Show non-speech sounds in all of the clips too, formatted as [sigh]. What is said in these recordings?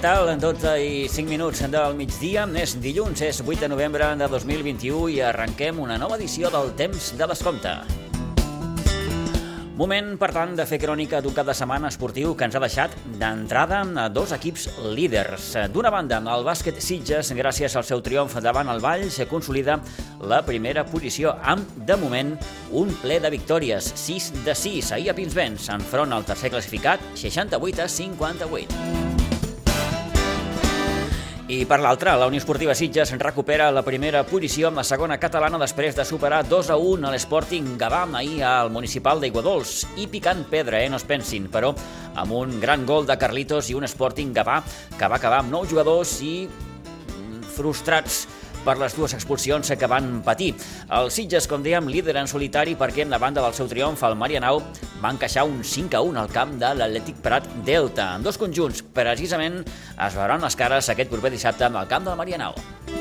Tal? 12 i 5 minuts del migdia. És dilluns, és 8 de novembre de 2021 i arrenquem una nova edició del Temps de Descompte. Moment, per tant, de fer crònica d'un cap de setmana esportiu que ens ha deixat d'entrada dos equips líders. D'una banda, el bàsquet Sitges, gràcies al seu triomf davant el Vall, se consolida la primera posició amb, de moment, un ple de victòries, 6 de 6, ahir a Pinsbens, enfront al tercer classificat, 68 a 58. I per l'altra, la Unió Esportiva Sitges recupera la primera posició amb la segona catalana després de superar 2 a 1 a l'Sporting Gavà ahir al municipal d'Iguadols i picant pedra, eh, no es pensin, però amb un gran gol de Carlitos i un Sporting Gavà que va acabar amb nou jugadors i mm, frustrats per les dues expulsions que van patir. El Sitges, com dèiem, líder en solitari perquè en la banda del seu triomf, el Marianao, va encaixar un 5 a 1 al camp de l'Atlètic Prat Delta. En dos conjunts, precisament, es veuran les cares aquest proper dissabte al camp del Marianao.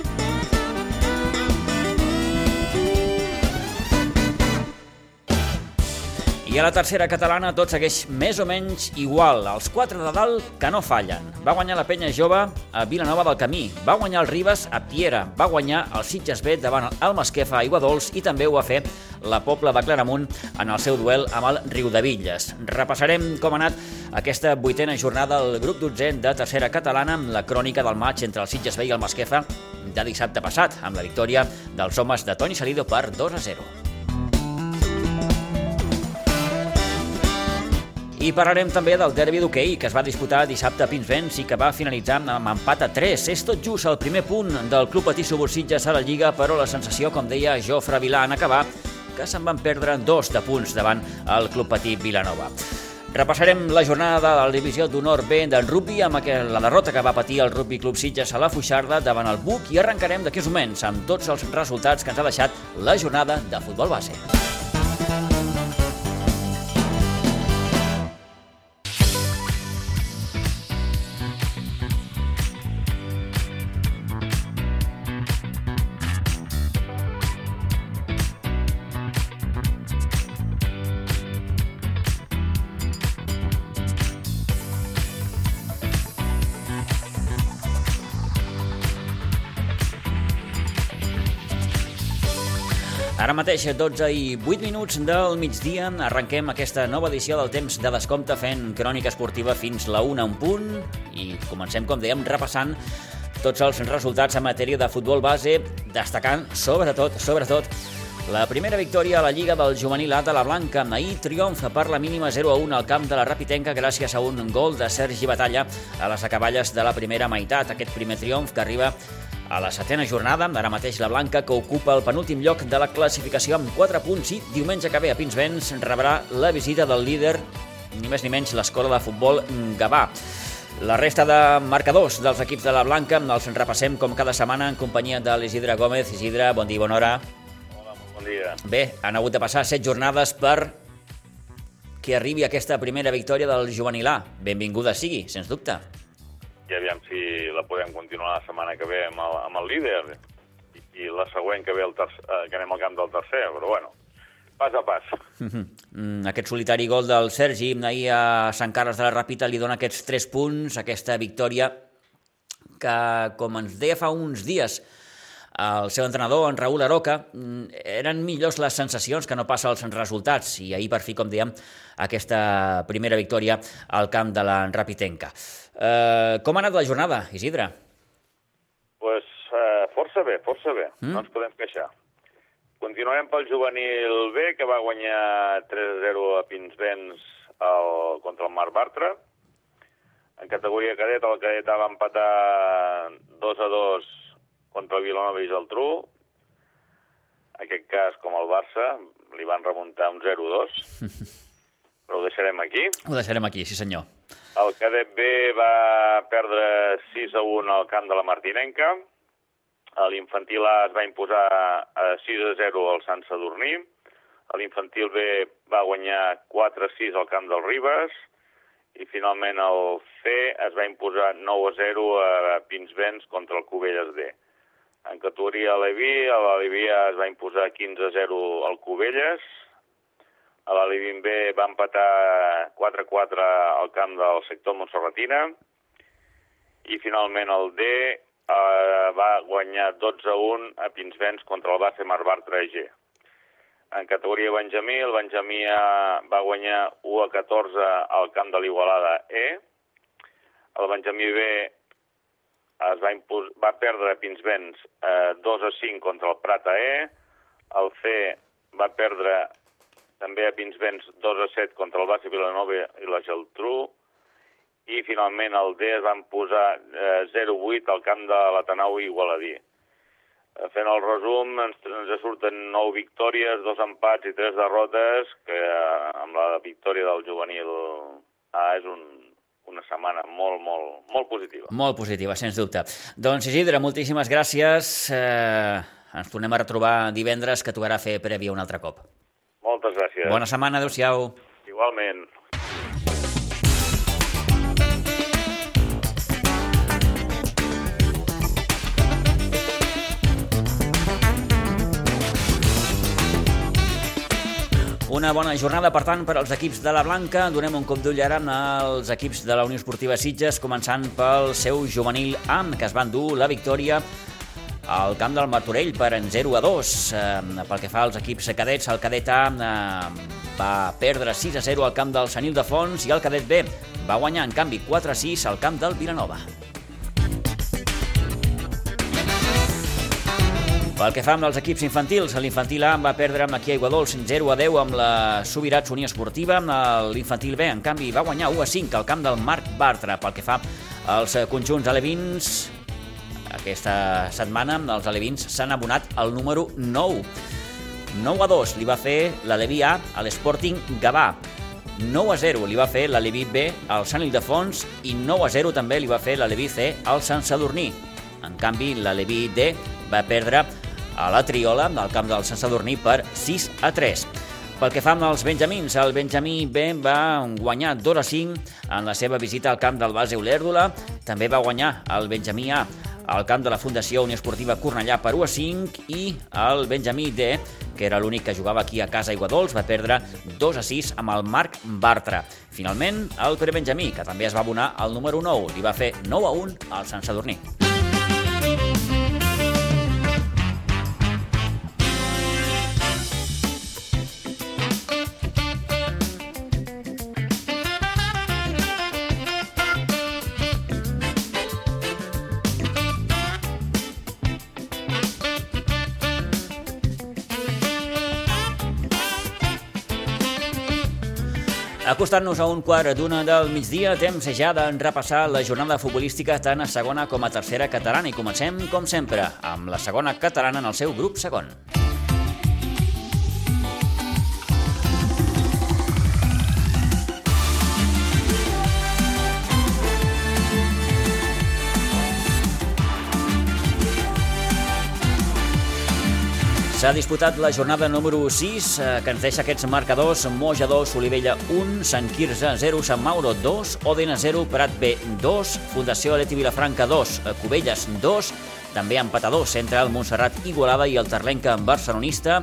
I a la tercera catalana tot segueix més o menys igual. Els quatre de dalt que no fallen. Va guanyar la penya jove a Vilanova del Camí. Va guanyar el Ribes a Piera. Va guanyar el Sitges B davant el Masquefa a Iguadols i també ho va fer la Pobla de Claramunt en el seu duel amb el Riu de Villes. Repassarem com ha anat aquesta vuitena jornada del grup 12 de tercera catalana amb la crònica del maig entre el Sitges B i el Masquefa de dissabte passat, amb la victòria dels homes de Toni Salido per 2 a 0. I parlarem també del derbi d'hoquei que es va disputar dissabte a Pinsbens i que va finalitzar amb empat a 3. És tot just el primer punt del Club Patí Subursitges a la Lliga, però la sensació, com deia Jofre Vilà en acabar, que se'n van perdre dos de punts davant el Club Patí Vilanova. Repassarem la jornada de la divisió d'honor B del rugby amb la derrota que va patir el Rugby Club Sitges a la Fuixarda davant el Buc i arrencarem d'aquí uns moments amb tots els resultats que ens ha deixat la jornada de futbol base. Mateix, 12 i 8 minuts del migdia, arrenquem aquesta nova edició del temps de descompte fent crònica esportiva fins la 1 en punt i comencem, com dèiem, repassant tots els resultats en matèria de futbol base, destacant sobretot, sobretot, la primera victòria a la Lliga del Juvenil A de la Blanca. Ahir triomf per la mínima 0 a 1 al camp de la Rapitenca gràcies a un gol de Sergi Batalla a les acaballes de la primera meitat. Aquest primer triomf que arriba a la setena jornada, ara mateix la Blanca, que ocupa el penúltim lloc de la classificació amb 4 punts i diumenge que ve a Pinsbens rebrà la visita del líder, ni més ni menys l'escola de futbol Gavà. La resta de marcadors dels equips de la Blanca els repassem com cada setmana en companyia de l'Isidre Gómez. Isidre, bon dia i bona hora. Hola, bon dia. Bé, han hagut de passar 7 jornades per que arribi aquesta primera victòria del juvenil A. Benvinguda sigui, sens dubte i aviam si la podem continuar la setmana que ve amb el, amb el líder i, i la següent que ve el tercer, eh, que anem al camp del tercer, però bueno, pas a pas. Mm, aquest solitari gol del Sergi ahir a Sant Carles de la Ràpita li dona aquests 3 punts, aquesta victòria que, com ens deia fa uns dies el seu entrenador, en Raül Aroca, eren millors les sensacions que no passa els resultats, i ahir per fi, com dèiem, aquesta primera victòria al camp de la Rapitenca. Eh, com ha anat la jornada, Isidre? pues, eh, força bé, força bé, mm? no ens podem queixar. Continuem pel juvenil B, que va guanyar 3-0 a Pinsbens el, contra el Mar Bartra. En categoria cadet, el cadet va empatar 2-2 contra el Vilanova i Geltrú. En aquest cas, com el Barça, li van remuntar un [laughs] 0-2. Però ho deixarem aquí. Ho deixarem aquí, sí senyor. El cadet B va perdre 6 a 1 al camp de la Martinenca. L'infantil A es va imposar a 6 a 0 al Sant Sadurní. L'infantil B va guanyar 4 a 6 al camp del Ribes. I finalment el C es va imposar 9 a 0 a Pinsbens contra el Cubelles D. En categoria Levi, l'Alevi es va imposar 15 a 0 al Cubelles, a la Living B va empatar 4-4 al camp del sector Montserratina i finalment el D eh, va guanyar 12 a 1 a Pinsbens contra el Base Bartra EG. En categoria Benjamí, el Benjamí va guanyar 1 a 14 al camp de l'Igualada E. El Benjamí B es va, impos va perdre Pinsbens eh, 2 a 5 contra el Prata E. El C va perdre també a Pinsbens 2 a 7 contra el Base Vilanova i la Geltrú i finalment el D es van posar eh, 0-8 al camp de l'Atenau Igualadí. Eh, fent el resum, ens, ens surten 9 victòries, dos empats i tres derrotes, que eh, amb la victòria del juvenil A és un, una setmana molt, molt, molt positiva. Molt positiva, sens dubte. Doncs Isidre, moltíssimes gràcies. Eh, ens tornem a retrobar divendres, que tocarà fer prèvia un altre cop. Moltes gràcies. Bona setmana, adeu-siau. Igualment. Una bona jornada, per tant, per als equips de la Blanca. Donem un cop d'ull ara als equips de la Unió Esportiva Sitges, començant pel seu juvenil AM, que es van dur la victòria al camp del Martorell per en 0 a 2. Eh, pel que fa als equips cadets, el cadet A eh, va perdre 6 a 0 al camp del Senil de Fons i el cadet B va guanyar, en canvi, 4 a 6 al camp del Vilanova. Pel que fa amb els equips infantils, l'infantil A va perdre amb aquí a Iguadols 0 a 10 amb la Subirats Unió Esportiva. L'infantil B, en canvi, va guanyar 1 a 5 al camp del Marc Bartra. Pel que fa als conjunts alevins, aquesta setmana els alevins s'han abonat al número 9. 9 a 2 li va fer l'Aleví A a l'Sporting Gavà. 9 a 0 li va fer l'Aleví B al Sant Ildefons i 9 a 0 també li va fer l'Aleví C al Sant Sadurní. En canvi, l'Aleví D va perdre a la Triola, al camp del Sant Sadurní, per 6 a 3. Pel que fa amb els benjamins, el Benjamí B va guanyar 2 a 5 en la seva visita al camp del base Olèrdola. També va guanyar el Benjamí A al camp de la Fundació Unió Esportiva Cornellà per 1 a 5 i el Benjamí D, que era l'únic que jugava aquí a casa Iguadols, va perdre 2 a 6 amb el Marc Bartra. Finalment, el Pere Benjamí, que també es va abonar al número 9, li va fer 9 a 1 al Sant Sadurní. Acostant-nos a un quart d'una del migdia, temps ja de repassar la jornada futbolística tant a segona com a tercera catalana i comencem, com sempre, amb la segona catalana en el seu grup segon. S'ha disputat la jornada número 6, eh, que ens deixa aquests marcadors. Moja 2, Olivella 1, Sant Quirze 0, Sant Mauro 2, Odena 0, Prat B 2, Fundació Aleti Vilafranca 2, eh, Cubelles 2, també empatadors entre el Montserrat Igualada i el Terlenca barcelonista.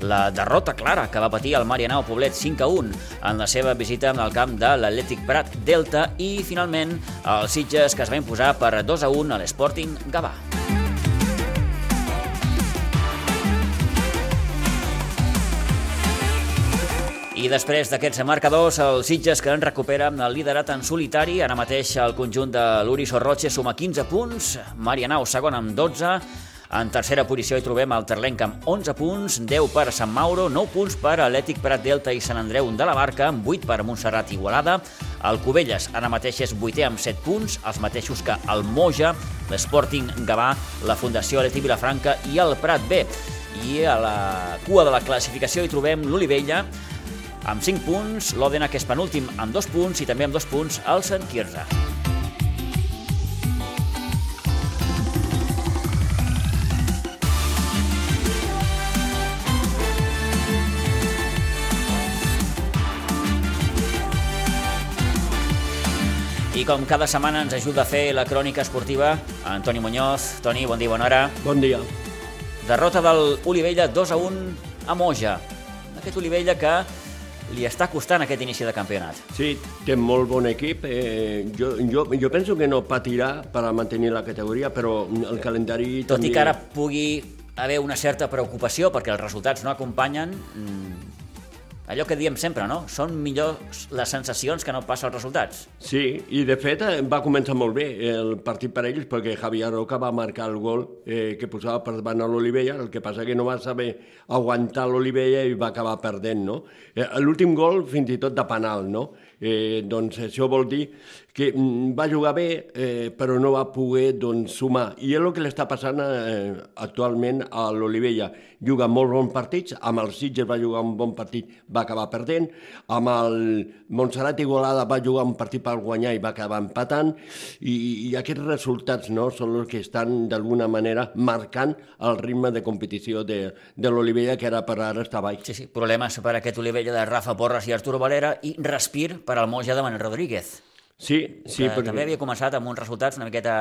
La derrota clara que va patir el Marianao Poblet 5 a 1 en la seva visita al camp de l'Atlètic Prat Delta i, finalment, els Sitges que es va imposar per 2 a 1 a l'Sporting Gavà. I després d'aquests marcadors, el Sitges que en recupera el liderat en solitari, ara mateix el conjunt de l'Uri Sorroche suma 15 punts, Marianau segon amb 12, en tercera posició hi trobem el Terlenc amb 11 punts, 10 per Sant Mauro, 9 punts per Atlètic Prat Delta i Sant Andreu de la Barca, 8 per Montserrat Igualada, el Cubelles ara mateix és 8è amb 7 punts, els mateixos que el Moja, l'Sporting Gavà, la Fundació Aleti Vilafranca i el Prat B. I a la cua de la classificació hi trobem l'Olivella, amb 5 punts, l'Òdena, que és penúltim, amb 2 punts, i també amb 2 punts el Sant Quirze. I com cada setmana ens ajuda a fer la crònica esportiva Antoni Muñoz. Toni, bon dia, bona hora. Bon dia. Derrota del Olivella 2 a 1 a Moja. Aquest Olivella que li està costant aquest inici de campionat. Sí, té molt bon equip. Eh, jo, jo, jo penso que no patirà per mantenir la categoria, però el calendari Tot també... i que ara pugui haver una certa preocupació perquè els resultats no acompanyen, mm, allò que diem sempre, no? Són millors les sensacions que no pas els resultats. Sí, i de fet eh, va començar molt bé el partit per ells perquè Javier Roca va marcar el gol eh, que posava per davant a l'Olivella, el que passa que no va saber aguantar l'Olivella i va acabar perdent, no? Eh, L'últim gol fins i tot de penal, no? Eh, doncs això vol dir que mm, va jugar bé, eh, però no va poder doncs, sumar. I és el que li està passant eh, actualment a l'Olivella. Juga molt bons partits, amb el Sitges va jugar un bon partit, va acabar perdent, amb el Montserrat Igualada va jugar un partit per guanyar i va acabar empatant, i, i aquests resultats no, són els que estan d'alguna manera marcant el ritme de competició de, de l'Olivella, que ara per ara està baix. Sí, sí, problemes per aquest Olivella de Rafa Porras i Arturo Valera i respir per al Moja de Manel Rodríguez. Sí, sí, que perquè... també havia començat amb uns resultats una miqueta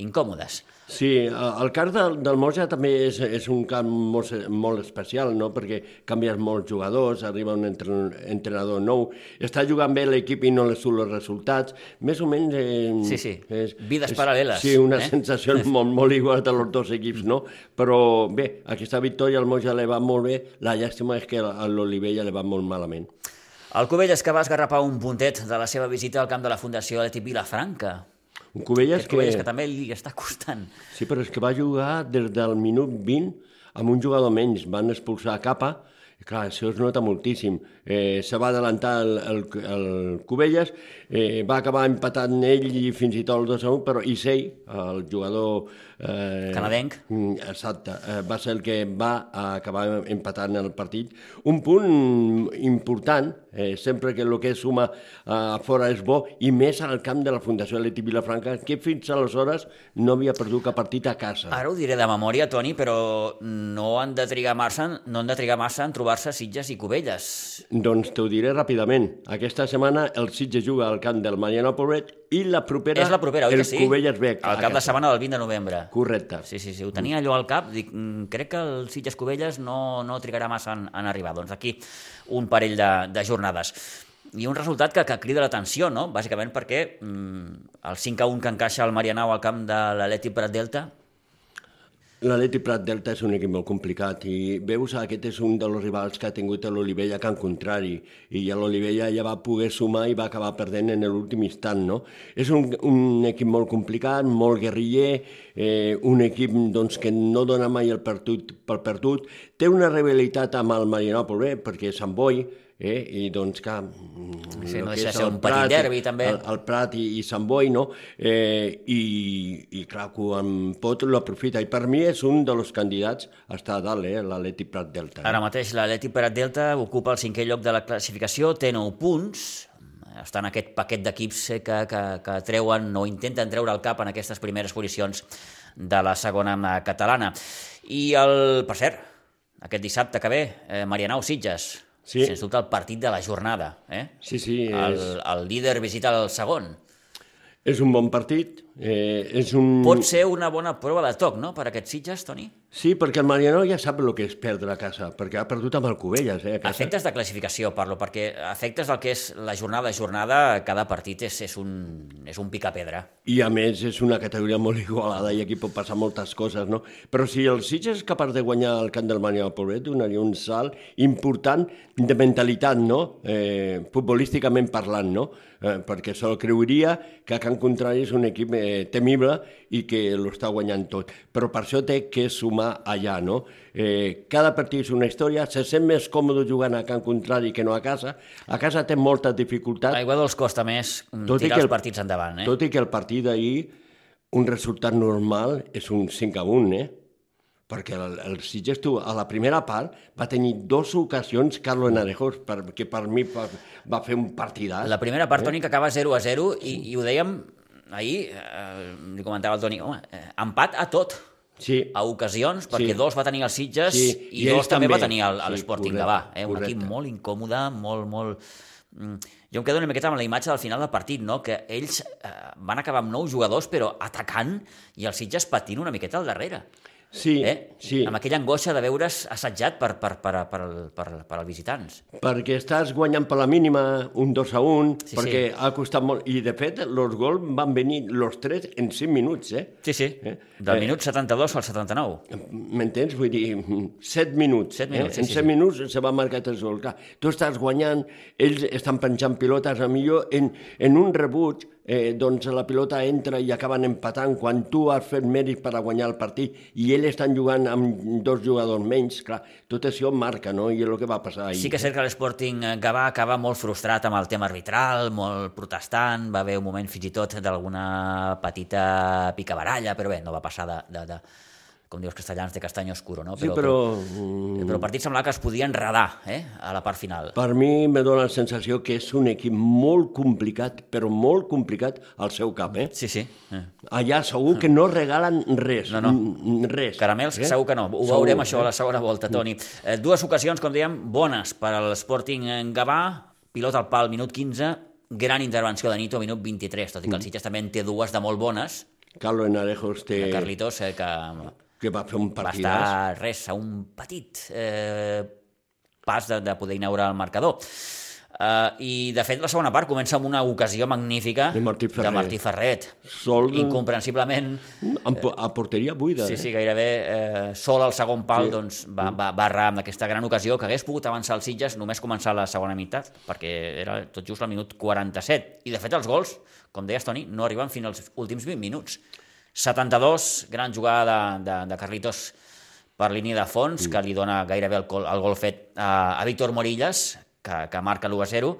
incòmodes. Sí, el camp del, del Moja també és, és un camp molt, molt especial, no? perquè canvies molts jugadors, arriba un entren, entrenador nou, està jugant bé l'equip i no li surt els resultats, més o menys... Eh, sí, sí, és, vides és, paral·leles. Sí, una eh? sensació [laughs] molt, molt igual de los dos equips, no? Però bé, aquesta victòria al Moja li va molt bé, la llàstima és que a l'Olivella li va molt malament. El Covelles que va esgarrapar un puntet de la seva visita al camp de la Fundació Leti Vilafranca. Un Covelles que... Covelles que també li està costant. Sí, però és que va jugar des del minut 20 amb un jugador menys. Van expulsar a Capa, clar, això es nota moltíssim. Eh, se va adelantar el, el, el Covelles, eh, va acabar empatant ell i fins i tot el 2 a 1, però Isei, el jugador... Eh, Canadenc. Exacte, eh, va ser el que va acabar empatant el partit. Un punt important, eh, sempre que el que suma a fora és bo, i més al camp de la Fundació Leti Vilafranca, que fins aleshores no havia perdut cap partit a casa. Ara ho diré de memòria, Toni, però no han de trigar massa, no han de trigar massa en trobar-se Sitges i Cubelles. Doncs t'ho diré ràpidament. Aquesta setmana el Sitges juga al camp del Mariano Pobret i la propera, És la propera, oi el que sí? Cubelles ve Al cap de setmana del 20 de novembre. Correcte. Sí, sí, sí, ho tenia allò al cap, dic, mm, crec que el Sitges Cubelles no, no trigarà massa en, en arribar. Doncs aquí un parell de, de jornades. I un resultat que, que crida l'atenció, no? Bàsicament perquè mm, el 5 a 1 que encaixa el Marianao al camp de l'Atleti Prat Delta L'Atleti Prat Delta és un equip molt complicat i veus, aquest és un dels rivals que ha tingut l'Olivella Can Contrari i a l'Olivella ja va poder sumar i va acabar perdent en l'últim instant, no? És un, un equip molt complicat, molt guerriller, eh, un equip doncs, que no dona mai el perdut per perdut, té una rivalitat amb el Marianòpol, eh, perquè Sant Boi, eh? i doncs que... Sí, no deixa de ser un petit derbi també. El, el Prat i, i Sant Boi, no? Eh, i, I clar, quan pot l'aprofita. I per mi és un dels candidats a estar a dalt, eh? l'Atleti Prat Delta. Eh? Ara mateix l'Atleti Prat Delta ocupa el cinquè lloc de la classificació, té 9 punts, està en aquest paquet d'equips que, que, que treuen o intenten treure el cap en aquestes primeres posicions de la segona catalana. I el, per cert, aquest dissabte que ve, eh, Marianao Sitges, Sí. Sens dubte el partit de la jornada. Eh? Sí, sí. El, És, el líder visita el segon. és un bon partit. Eh, és un... Pot ser una bona prova de toc, no?, per aquests Sitges, Toni? Sí, perquè el Mariano ja sap el que és perdre a casa, perquè ha perdut amb el Cubelles, eh, a casa. Efectes de classificació, parlo, perquè efectes del que és la jornada a jornada, cada partit és, és, un, és un picapedra. I a més és una categoria molt igualada i aquí pot passar moltes coses, no? Però si el Sitges és capaç de guanyar el camp del Mariano Pobret, donaria un salt important de mentalitat, no? Eh, futbolísticament parlant, no? Eh, perquè se'l creuria que a Can Contrari és un equip eh, temible i que l'està guanyant tot. Però per això té que sumar allà, no? Eh, cada partit és una història, se sent més còmode jugant a Can Contrari que no a casa. A casa té molta dificultat. A Igual els costa més mm, tirar els partits endavant, eh? Tot i que el partit d'ahir, un resultat normal és un 5 a 1, eh? perquè el, el Sitges a la primera part va tenir dues ocasions Carlos Narejos, per, que per mi va, va fer un partidàs. La primera part, Toni, que acaba 0 a 0, i, i ho dèiem ahir, eh, li comentava el Toni, home, eh, empat a tot. Sí. A ocasions, perquè Sí. dos va tenir els Sitges Sí, i, i dos ells també, va també. tenir Sí, l'Sporting correcte, Gavà. Eh? Un correcte. equip molt incòmode, molt, molt... Mm, Jo em quedo una miqueta amb la imatge del final del partit, no? que ells eh, van acabar amb nou jugadors, però atacant, i els Sitges patint una miqueta al darrere. Sí, eh? sí. Amb aquella angoixa de veure's assetjat per, per, per, per, per, per als visitants. Perquè estàs guanyant per la mínima un 2 a 1, Sí, perquè sí. ha costat molt. I, de fet, els gols van venir los tres en 5 minuts, eh? Sí, sí, Eh? del Eh. minut 72 al 79. M'entens? Vull dir, 7 minuts. Set minuts, sí, eh? En sí, 7 sí. minuts se va marcar el gol. Clar, tu estàs guanyant, ells estan penjant pilotes, a millor en, en un rebuig, eh, doncs la pilota entra i acaben empatant quan tu has fet mèrit per a guanyar el partit i ells estan jugant amb dos jugadors menys, clar, tot això marca, no? I és el que va passar ahir. Sí que és cert que l'Sporting Gavà acaba molt frustrat amb el tema arbitral, molt protestant, va haver un moment fins i tot d'alguna petita picabaralla, però bé, no va passar de, de, de com dius castellans, de castany oscuro, no? Sí, però... mm, però el partit semblava que es podia enredar eh? a la part final. Per mi me dóna la sensació que és un equip molt complicat, però molt complicat al seu cap, eh? Sí, sí. Eh. Allà segur que no regalen res. No, no. mm, Res. Caramels, segur que no. Ho Segur, veurem això eh? a la segona volta, Toni. Eh, dues ocasions, com dèiem, bones per al Sporting en Gavà, pilot al pal, minut 15, gran intervenció de Nito, minut 23, tot i que Mm. el Sitges també en té dues de molt bones, Carlos Enarejos té... Carlitos, eh, que que va fer un va partidàs. estar res, a un petit eh, pas de, de poder inaugurar el marcador. Uh, I, de fet, la segona part comença amb una ocasió magnífica De Martí Ferret. de Martí Ferret. Sol, Incomprensiblement, a porteria buida. sí, eh? sí, gairebé eh, sol al segon pal Sí. doncs, va, va, va errar amb aquesta gran ocasió que hagués pogut avançar el Sitges només començar la segona meitat, perquè era tot just al minut 47. I, de fet, els gols, com deies, Toni, no arriben fins als últims 20 minuts. 72, gran jugada de, de, de Carlitos per línia de fons, que li dona gairebé el, el gol fet a, a Víctor Morillas, que, que marca l'1 a 0,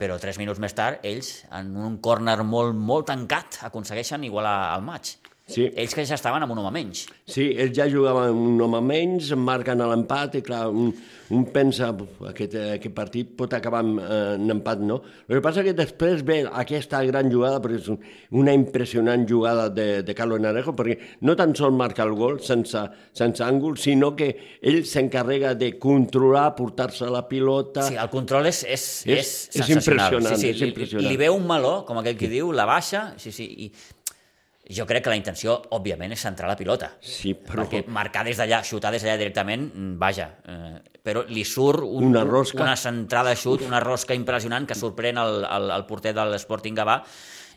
però tres minuts més tard, ells, en un córner molt, molt tancat, aconsegueixen igualar el maig. Sí. Ells que ja estaven amb un home menys. Sí, ells ja jugaven un home menys, marquen a l'empat i clar, un, un pensa "Uf, aquest, aquest partit pot acabar amb eh, en empat, no? El que passa que després ve aquesta gran jugada, perquè és un, una impressionant jugada de, de Carlos Narejo, perquè no tan sols marca el gol sense, sense àngul, sinó que ell s'encarrega de controlar, portar-se la pilota... Sí, el control és, és, És- és, és sensacional. impressionant, sí, sí, és li- impressionant. Li, veu un meló, com aquell que diu, la baixa, sí, sí, i jo crec que la intenció, òbviament, és centrar la pilota. Sí, però... Perquè marcar des d'allà, xutar des d'allà directament, mm, vaja, eh, però li surt un, Una rosca. una centrada de xut, una rosca impressionant que sorprèn el, el, el porter de l'Sporting Gavà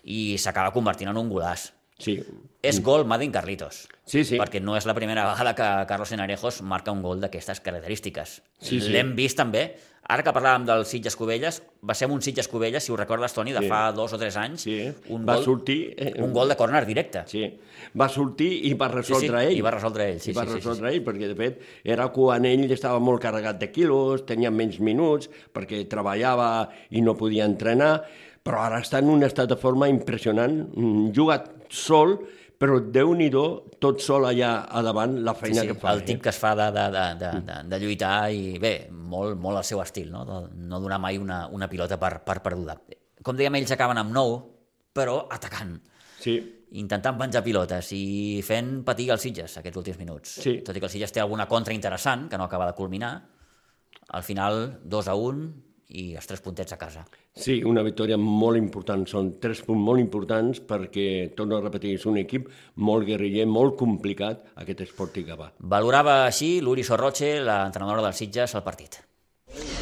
i s'acaba convertint en un golaç. Sí, És gol Madin Carlitos. Sí, sí. Perquè no és la primera vegada que Carlos Enarejos marca un gol d'aquestes característiques. Sí, sí. L'hem vist també. Ara que parlàvem del Sitges Cubelles, va ser un Sitges Cubelles, si ho recordes, Toni, de Sí. fa dos o tres anys. Sí. Un Va gol, sortir, eh, Un gol de córner directe. Sí, va sortir i va resoldre sí, ell. i va resoldre ell, sí, I va sí, sí, resoldre ell, perquè de fet era quan ell estava molt carregat de quilos, tenia menys minuts, perquè treballava i no podia entrenar, però ara està en un estat de forma impressionant, mm, juga sol, però déu nhi tot sol allà a davant, la Sí, feina sí, que fa. el tip que es fa de, de, de, de, de, de lluitar i bé, molt, molt al seu estil, no, de no donar mai una, una pilota per, per perduda. Com dèiem, ells acaben amb 9, però atacant. Sí, intentant penjar pilotes i fent patir els Sitges aquests últims minuts. Sí. Tot i que el Sitges té alguna contra interessant, que no acaba de culminar, al final 2 a 1 i els tres puntets a casa. sí, una victòria molt important, són tres punts molt importants perquè, torno a repetir, és un equip molt guerriller, molt complicat, aquest Esporti Gavà. Valorava així l'Uri Sorroche, l'entrenadora dels Sitges, el partit.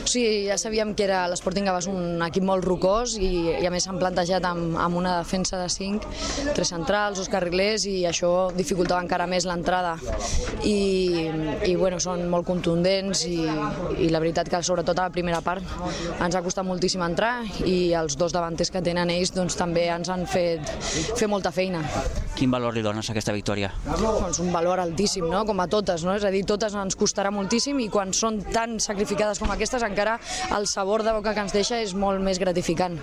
Sí, ja sabíem que era l'Sporting Gavà és un equip molt rocós i, i a més s'han plantejat amb, amb una defensa de 5, tres centrals, dos carrilers i això dificultava encara més l'entrada i, i bueno, són molt contundents i, i la veritat que sobretot a la primera part ens ha costat moltíssim entrar i els dos davanters que tenen ells doncs, també ens han fet fer molta feina. Quin valor li dones a aquesta victòria? Doncs un valor altíssim, no? com a totes, no? és a dir, totes ens costarà moltíssim i quan són tan sacrificades com aquestes encara el sabor de boca que ens deixa és molt més gratificant.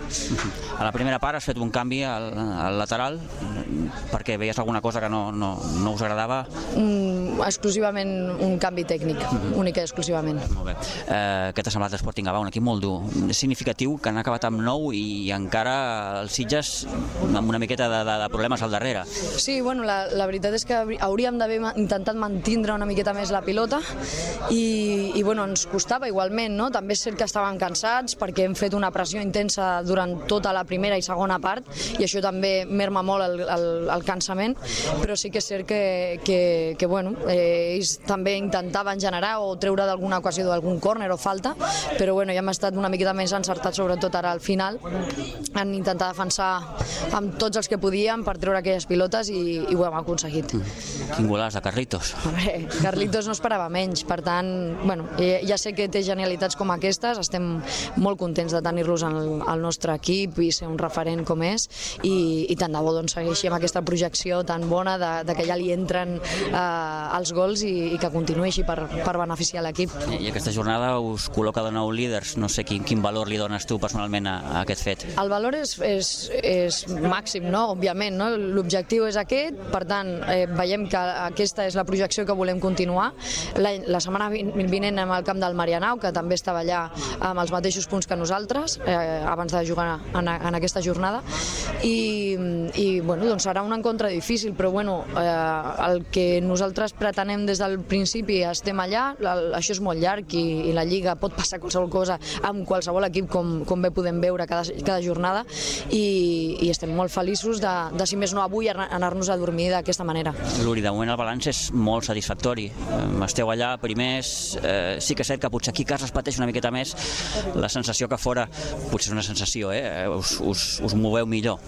A la primera part has fet un canvi al, al lateral perquè veies alguna cosa que no, no, no us agradava. Mm, exclusivament un canvi tècnic, únic i exclusivament. Molt bé. Eh, què t'ha semblat l'Sporting Gavà? Un equip molt dur, significatiu, que han acabat amb 9 i encara els Sitges amb una miqueta de, de, de problemes al darrere. Sí, bueno, la, la veritat és que hauríem d'haver intentat mantindre una miqueta més la pilota i, i bueno, ens costava igualment, no? També és cert que estàvem cansats perquè hem fet una pressió intensa durant tota la primera i segona part i això també merma molt el, el el, el cansament, però sí que és cert que, que, que bueno, eh, ells també intentaven generar o treure d'alguna ocasió d'algun córner o falta, però bueno, ja hem estat una miqueta més encertats, sobretot ara al final, en intentar defensar amb tots els que podíem per treure aquelles pilotes i, i ho hem aconseguit. Quin golaç de Carlitos. A veure, Carlitos no esperava menys, per tant, bueno, ja, ja sé que té genialitats com aquestes, estem molt contents de tenir-los al, al nostre equip i ser un referent com és i, i tant de bo doncs, segueixi amb aquesta projecció tan bona de, de que ja li entren eh, els gols i, i que continuï així per, per beneficiar l'equip. I aquesta jornada us col·loca de nou líders. No sé quin, quin valor li dones tu personalment a, a aquest fet. El valor és, és, és màxim, no? òbviament. No? L'objectiu és aquest, per tant, eh, veiem que aquesta és la projecció que volem continuar. La, la setmana vinent anem al camp del Marianau, que també estava allà amb els mateixos punts que nosaltres, eh, abans de jugar en, en aquesta jornada, i, i bueno, doncs serà un encontre difícil, però bueno, eh, el que nosaltres pretenem des del principi estem allà, això és molt llarg i, i la Lliga pot passar qualsevol cosa amb qualsevol equip, com, com bé podem veure cada, cada jornada, i, i estem molt feliços de, de, si més no avui, anar-nos a dormir d'aquesta manera. Luri, de moment el balanç és molt satisfactori. Esteu allà primers, eh, sí que és cert que potser aquí a casa es pateix una miqueta més, la sensació que fora, potser és una sensació, eh? us, us, us moveu millor.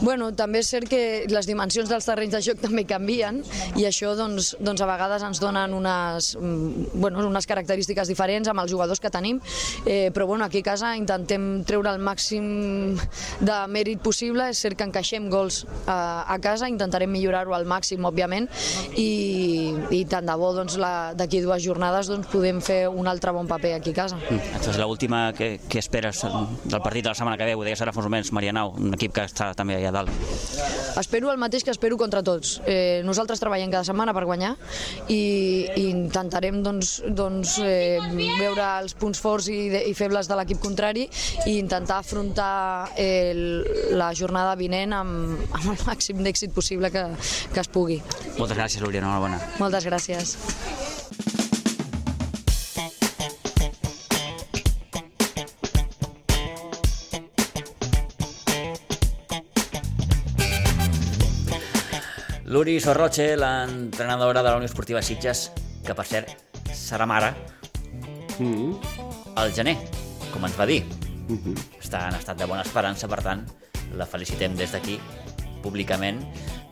Bueno, també és cert que les dimensions dels terrenys de joc també canvien i això doncs, doncs a vegades ens donen unes, mm, bueno, unes característiques diferents amb els jugadors que tenim, eh, però bueno, aquí a casa intentem treure el màxim de mèrit possible, és cert que encaixem gols a, a casa, intentarem millorar-ho al màxim, òbviament, i, i tant de bo doncs, d'aquí dues jornades doncs, podem fer un altre bon paper aquí a casa. Mm. Aquesta és l'última que, que esperes del partit de la setmana que ve, ho deia serà fons o menys Marianau, un equip que està també allà dalt. Espero el mateix que espero contra tots. Eh, nosaltres treballem cada setmana per guanyar i, i intentarem doncs, doncs, eh, veure els punts forts i, de, i febles de l'equip contrari i intentar afrontar el, la jornada vinent amb, amb el màxim d'èxit possible que, que es pugui. Moltes gràcies, Lúria, enhorabona. Moltes gràcies. Luri Sorroche, l'entrenadora de la Unió Esportiva Sitges, que per cert serà mare Mm. al gener, com ens va dir. Mm -hmm. Està en estat de bona esperança, per tant, la felicitem des d'aquí, públicament,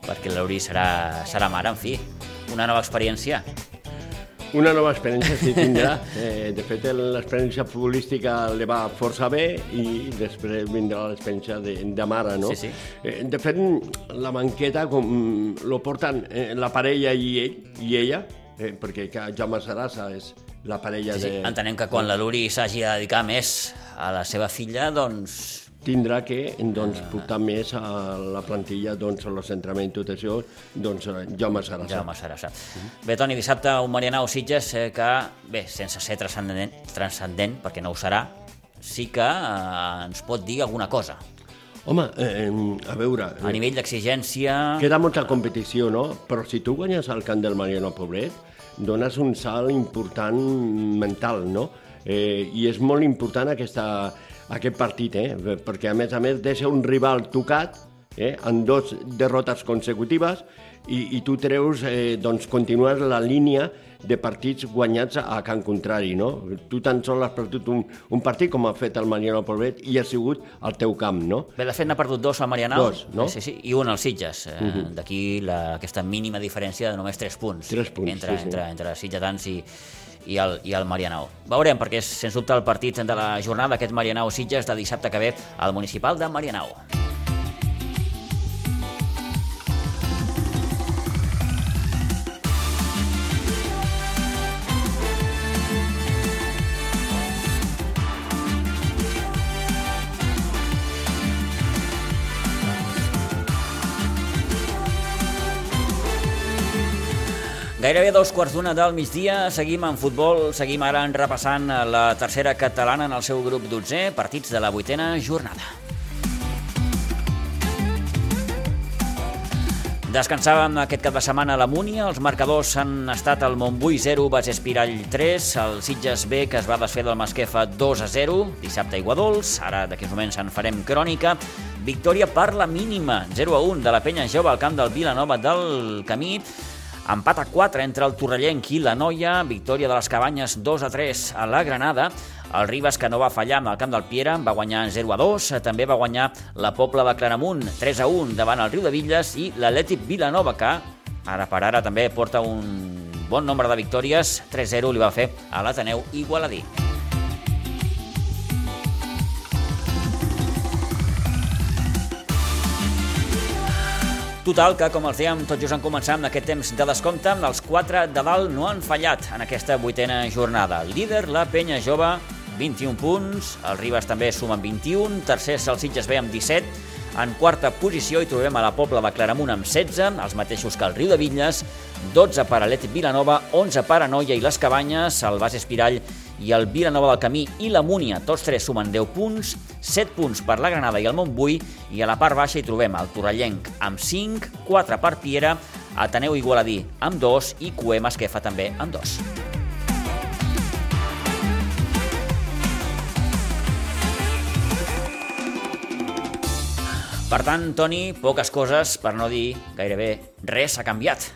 perquè Luri serà, serà mare, en fi, una nova experiència. Una nova experiència sí tindrà. [laughs] Eh, de fet, l'experiència futbolística li va força bé i després vindrà l'experiència de, de mare, no? Sí, sí. Eh, de fet, la banqueta com lo porten eh, la parella i ell i ella, eh, perquè Jaume Sarasa és la parella Sí, sí. de... Entenem que quan la Luri s'hagi de dedicar més a la seva filla, doncs tindrà que doncs, portar més a la plantilla doncs, a los entrenaments, tot això, doncs eh, Jaume Sarasa. Jaume Sarasa. Bé, Toni, dissabte un Marianao Sitges eh, que, bé, sense ser transcendent, transcendent perquè no ho serà, sí que eh, ens pot dir alguna cosa. Home, eh, a veure... A nivell d'exigència... Queda molta competició, no? Però si tu guanyes al camp del Mariano Poblet, dones un salt important mental, no? Eh, I és molt important aquesta, aquest partit, eh? Perquè, a més a més, deixa un rival tocat eh? en dos derrotes consecutives i, i tu treus, eh, doncs, continues la línia de partits guanyats a camp contrari, no? Tu tan sol has perdut un, un partit com ha fet el Mariano Poblet i ha sigut al teu camp, no? Bé, de fet, n'ha perdut dos al Marianao. Dos, no? Sí, sí, i un al Sitges. Eh, uh -huh. D'aquí aquesta mínima diferència de només 3 punts. Tres punts, entre, sí, sí. entre, entre Sitgetans i, i el, i el Marianao. Veurem, perquè és, sens dubte, el partit de la jornada aquest Marianao-Sitges de dissabte que ve al municipal de Marianao. Gairebé dos quarts d'una del migdia, seguim en futbol, seguim ara en repassant la tercera catalana en el seu grup 12, partits de la vuitena jornada. Descansàvem aquest cap de setmana a la Múnia. Els marcadors han estat el Montbui 0, Bas Espirall 3, el Sitges B, que es va desfer del Masquefa 2 a 0, dissabte Iguadols. Ara, d'aquí uns moments, en farem crònica. Victòria per la mínima, 0 a 1, de la penya jove al camp del Vilanova del Camí. Empat a 4 entre el Torrellenc i la Noia. Victòria de les Cabanyes 2 a 3 a la Granada. El Ribas, que no va fallar amb el camp del Piera, va guanyar 0 a 2. També va guanyar la Pobla de Claramunt 3 a 1 davant el Riu de Villes i l'Atlètic Vilanova, que ara per ara també porta un bon nombre de victòries. 3-0 li va fer a l'Ateneu Igualadí. Total, que, com els dèiem, tot just han començat amb aquest temps de descompte, els quatre de dalt no han fallat en aquesta vuitena jornada. Líder, la penya jove, 21 punts, el Ribas també sumen 21, tercer el Sitges B amb 17, en quarta posició hi trobem a la Pobla de Claramunt amb 16, els mateixos que el Riu de Villes, 12 per a Vilanova, 11 per a Noia i les Cabanyes, el Bas Espirall i el Vilanova del Camí i la Múnia, tots tres sumen 10 punts, 7 punts per la Granada i el Montbui, i a la part baixa hi trobem el Torrellenc amb 5, 4 per Piera, Ateneu Igualadí amb 2 i Cuem Esquefa també amb 2. Per tant, Toni, poques coses, per no dir gairebé res ha canviat.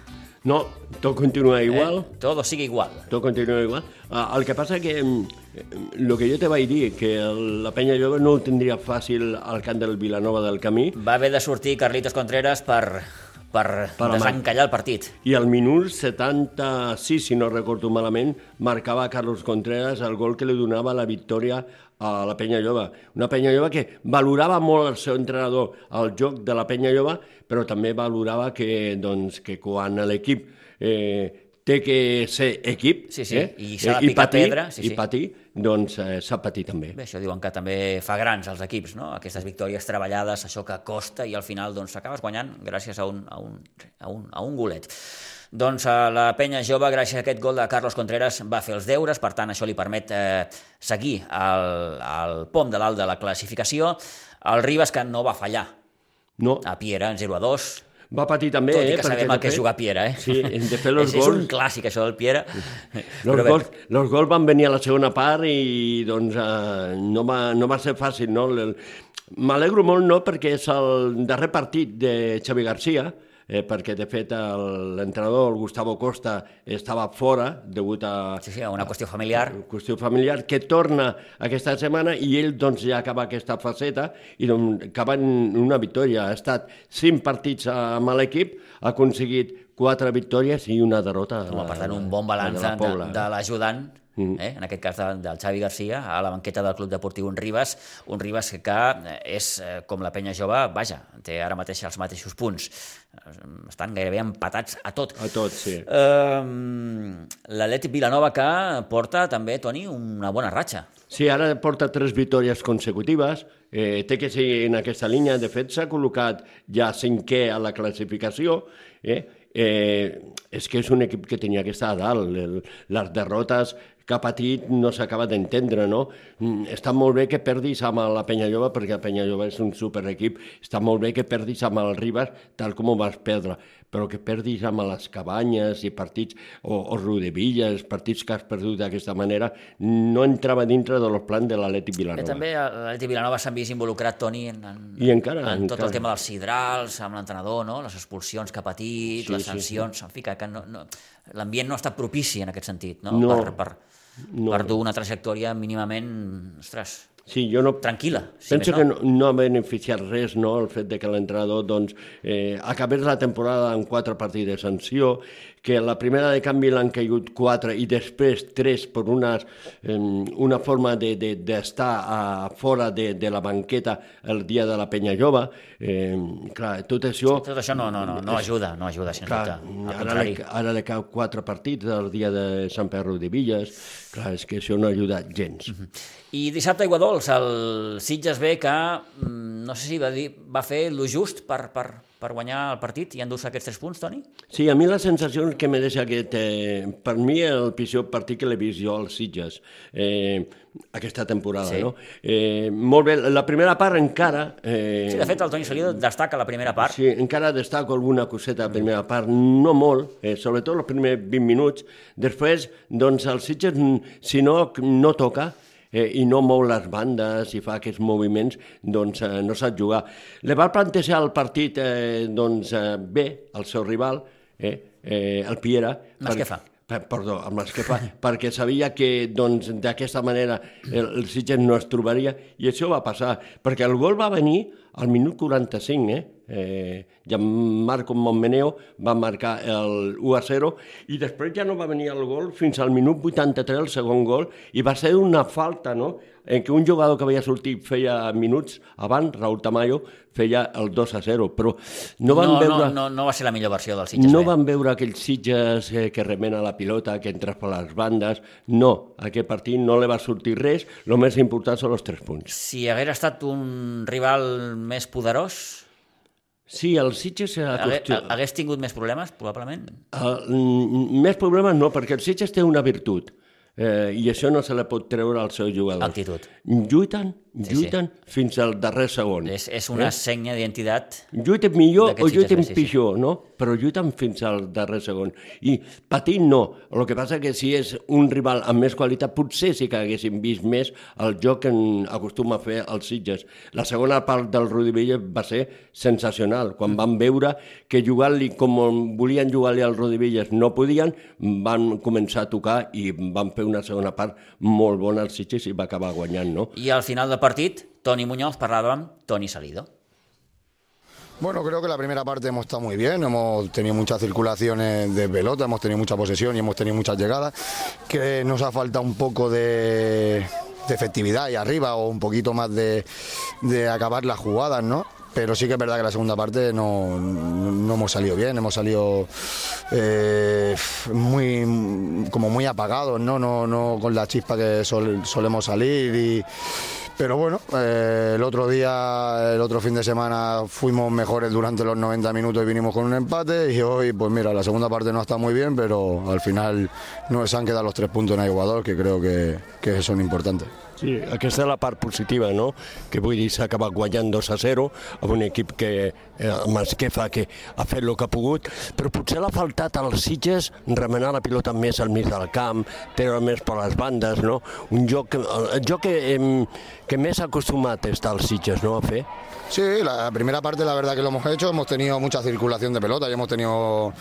No, tot continua igual. Eh? Todo sigue igual. Tot continua igual. Uh, el que passa que el que jo te vaig dir, que el, la penya jove no ho tindria fàcil al camp del Vilanova del Camí. Va haver de sortir Carlitos Contreras per, per, per desencallar el partit. I al minut 76, si no recordo malament, marcava Carlos Contreras el gol que li donava la victòria a la penya jove. Una penya jove que valorava molt el seu entrenador el joc de la penya jove, però també valorava que, doncs, que quan l'equip eh, té que ser equip sí, sí. Eh, i s'ha de picar patir, pedra sí, sí. i patir, doncs eh, s'ha patit també. Bé, això diuen que també fa grans els equips, no? aquestes victòries treballades, això que costa i al final doncs, s'acabes guanyant gràcies a un, a, un, a, un, a un golet. Doncs a la penya jove, gràcies a aquest gol de Carlos Contreras, va fer els deures, per tant això li permet eh, seguir el, el pom de dalt de la classificació. El Ribas, que no va fallar No, a Piera en 0 a 2, va patir també, tot i eh? que perquè sabem el que és fet- jugar a Piera, eh? Sí, de fer [laughs] los és, és un gols. clàssic, això del Piera. [laughs] Bé, gols, los gols van venir a la segona part i doncs, eh, no, va, no va ser fàcil. No? M'alegro molt no, perquè és el darrer partit de Xavi Garcia, eh, perquè de fet el- l'entrenador, el Gustavo Costa, estava fora degut a, Sí, sí, una qüestió familiar. qüestió familiar, que torna aquesta setmana i ell doncs, ja acaba aquesta faceta i doncs, acaba en una victòria. Ha estat cinc partits amb l'equip, ha aconseguit quatre victòries i una derrota. a Home, la- per tant, un bon balanç a la de, de l'ajudant, Mm. eh? en aquest cas de, del Xavi Garcia, a la banqueta del Club Deportiu Un Ribas, un Ribas que, eh, és eh, com la penya jove, vaja, té ara mateix els mateixos punts. Eh, Estan gairebé empatats a tot. A tot, sí. Uh, L'Atlètic Vilanova que porta també, Toni, una bona ratxa. Sí, ara porta tres victòries consecutives, eh, té que seguir en aquesta línia, de fet s'ha col·locat ja cinquè a la classificació, eh? Eh, és que és un equip que tenia que estar a dalt, el, les derrotes que ha patit no s'acaba d'entendre, no? Mm, Està molt bé que perdis amb la Penyallova, perquè la Penyallova és un superequip, està molt bé que perdis amb el Ribas, tal com ho vas perdre, però que perdis amb les Cabanyes i partits, o, o Rodevilles, partits que has perdut d'aquesta manera, no entrava dintre dels plans de l'Atlètic Vilanova. també l'Atlètic Vilanova s'han vist involucrat, Toni, en, en, I encara, en tot encara. el tema dels sidrals, amb l'entrenador, no? les expulsions que ha patit, Sí, les sí, sancions, en fi, que, que no, no, l'ambient no està propici en aquest sentit, no? No. Per, per, No. per dur una trajectòria mínimament, ostres, Sí, jo no, tranquil·la. Si Penso més que no. no, no ha beneficiat res no, el fet de que l'entrenador doncs, eh, acabés la temporada amb quatre partits de sanció, que la primera de canvi l'han caigut quatre i després tres per una, eh, una forma d'estar de, de, a, fora de, de la banqueta el dia de la penya jove. Eh, clar, tot això... Tot això no, no, no, no ajuda, no ajuda, sens Clar, dubte. Ara, li, ara li cau quatre partits el dia de Sant Perro de Villes. Clar, és que això no ha ajudat gens. I dissabte a Veus el Sitges B que mm, no sé si va, dir, va fer lo just per, per, per guanyar el partit i endur-se aquests tres punts, Toni? Sí, a mi la sensació que me deixa aquest... Eh, per mi el pitjor partit que l'he vist jo als Sitges eh, aquesta temporada, Sí. no? Eh, molt bé, la primera part encara... Eh, Sí, de fet, el Toni Salido destaca la primera part. Sí, encara destaco alguna coseta a primera part, no molt, eh, sobretot els primers 20 minuts. Després, doncs, el Sitges, mm, si no, no toca, eh, i no mou les bandes i fa aquests moviments, doncs eh, no sap jugar. Le va plantejar el partit eh, doncs, eh, bé, el seu rival, eh, eh, el Piera. Masquefa. Per, perdó, el Masquefa, [laughs] perquè sabia que doncs, d'aquesta manera el, el Sitges no es trobaria, i això va passar, perquè el gol va venir al minut 45, eh? Eh Gianmarco Montmeneo va marcar el 1 a 0 i després ja no va venir el gol fins al minut 83, el segon gol, i va ser una falta, no?, en què un jugador que havia sortit feia minuts abans, Raúl Tamayo, feia el 2 a 0, però no van no, veure... no, no, no va ser la millor versió del Sitges No B. van veure aquells Sitges eh, que remena la pilota, que entra per les bandes. No, aquest partit no li va sortir res. El més important són els tres punts. Si hagués estat un rival més poderós, Sí, el Sitges... hagués, Acostu... hagués tingut més problemes, probablement. Uh, més problemes no, perquè el Sitges té una virtut. Eh, I això no se la pot treure als seus jugadors. Actitud. Lluiten, Sí, lluiten fins al darrer segon. És, és una eh? senya d'identitat. Lluiten millor o lluiten sí, sí. pitjor, no? Però lluiten fins al darrer segon. I patint no. El que passa que si és un rival amb més qualitat, potser sí que haguéssim vist més el joc que acostuma a fer els Sitges. La segona part del Rudi Villa va ser sensacional. Quan van veure que jugant-li com volien jugar-li al Rudi Villas no podien, van començar a tocar i van fer una segona part molt bona als Sitges i va acabar guanyant, no? I al final del partit, Toni Muñoz parlava amb Toni Salido. Bueno, creo que la primera parte hemos estado muy bien, hemos tenido muchas circulaciones de pelota, hemos tenido mucha posesión y hemos tenido muchas llegadas, que nos ha faltado un poco de, efectividad y arriba o un poquito más de, de acabar las jugadas, ¿no? Pero sí que es verdad que la segunda parte no, no, hemos salido bien, hemos salido eh, muy como muy apagados, ¿no? No, no con la chispa que sol- solemos salir y pero bueno, eh, el otro día, el otro fin de semana fuimos mejores durante los 90 minutos y vinimos con un empate y hoy, pues mira, la segunda parte no está muy bien, pero al final nos han quedado los tres puntos en Ecuador que creo que son importantes. Sí, aquesta és la part positiva, no? Que vull dir, s'ha acabat guanyant 2 a 0 amb un equip que, eh, amb els que ha fet el que ha pogut, però potser l'ha faltat als Sitges remenar la pilota més al mig del camp, treure més per les bandes, no? Un joc, el joc que, em, que més acostumat està als Sitges, no?, a fer. Sí, la primera parte la verdad que lo hemos hecho, hemos tenido mucha circulación de pelota y hemos tenido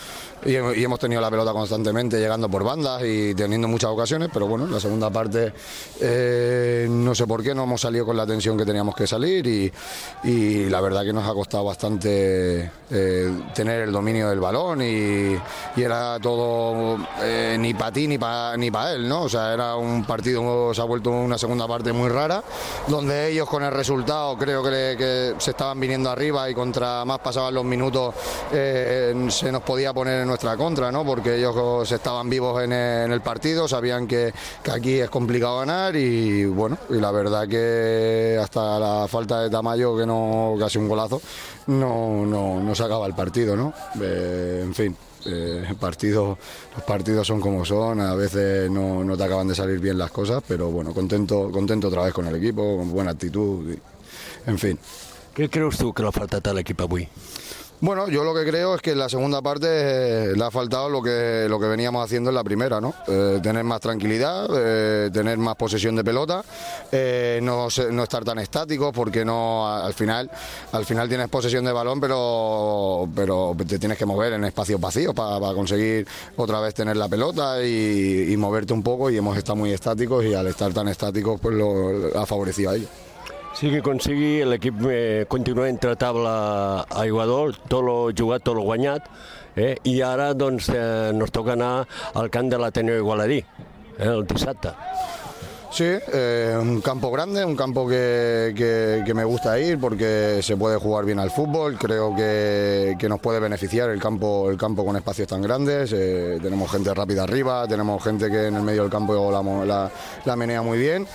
y hemos tenido la pelota constantemente llegando por bandas y teniendo muchas ocasiones, pero bueno, la segunda parte eh, no sé por qué no hemos salido con la tensión que teníamos que salir y, la verdad que nos ha costado bastante eh, tener el dominio del balón y, era todo eh, ni para ti ni para ni para él, ¿no? O sea, era un partido, se ha vuelto una segunda parte muy rara, donde ellos con el resultado creo que se estaban viniendo arriba y contra más pasaban los minutos eh, se nos podía poner en nuestra contra, ¿no? Porque ellos estaban vivos en el, en el partido, sabían que, que aquí es complicado ganar y bueno, y la verdad que hasta la falta de Tamayo, que no casi un golazo, no, no, no se acaba el partido, ¿no? Eh, en fin. eh, los partidos son como son, a veces no, no te acaban de salir bien las cosas, pero bueno, contento, contento otra vez con el equipo, con buena actitud, y- en fin. Què creus tu que l'ha faltat a l'equip avui? Bueno, yo lo que creo es que en la segunda parte eh, le ha faltado lo que, lo que veníamos haciendo en la primera, ¿no? Eh, tener más tranquilidad, eh, tener más posesión de pelota, no, no estar tan estáticos porque no al final al final tienes posesión de balón, pero pero te tienes que mover en espacios vacíos para, conseguir otra vez tener la pelota y, y moverte un poco y hemos estado muy estáticos y al estar tan estáticos pues lo, ha favorecido a ellos. Sigui com sigui, l'equip eh, continua entre taula a Iguador, tot lo jugat, tot lo guanyat, eh? i ara doncs, eh, nos toca anar al camp de l'Ateneu Igualadí, eh, el dissabte. Sí, eh, un campo grande, un campo que, que- me gusta ir porque se puede jugar bien al fútbol, creo que, que nos puede beneficiar el campo, el campo con espacios tan grandes, eh, tenemos gente rápida arriba, tenemos gente que en el medio del campo la, la- menea muy bien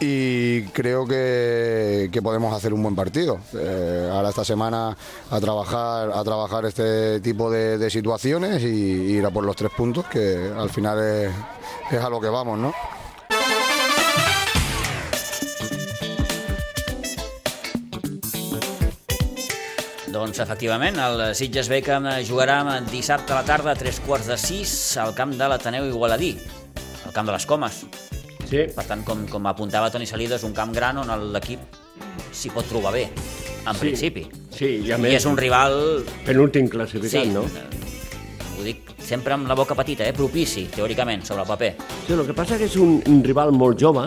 y creo que, que podemos hacer un buen partido. Eh, ahora esta semana a trabajar, a trabajar este tipo de, situaciones y, ir a por los tres puntos que al final es, es a lo que vamos, ¿no? Doncs, efectivament, el Sitges B que jugarà dissabte a la tarda a tres quarts de sis al camp de l'Ateneu Igualadí, al camp de les Comes. Sí, Per tant, com, com apuntava Toni Salido, és un camp gran on l'equip s'hi pot trobar bé, en Sí. principi. sí, i a I més, és un rival penúltim classificat, Sí, no? ho dic sempre amb la boca petita, eh? propici, teòricament, sobre el paper. Sí, el que passa que és un, un rival molt jove,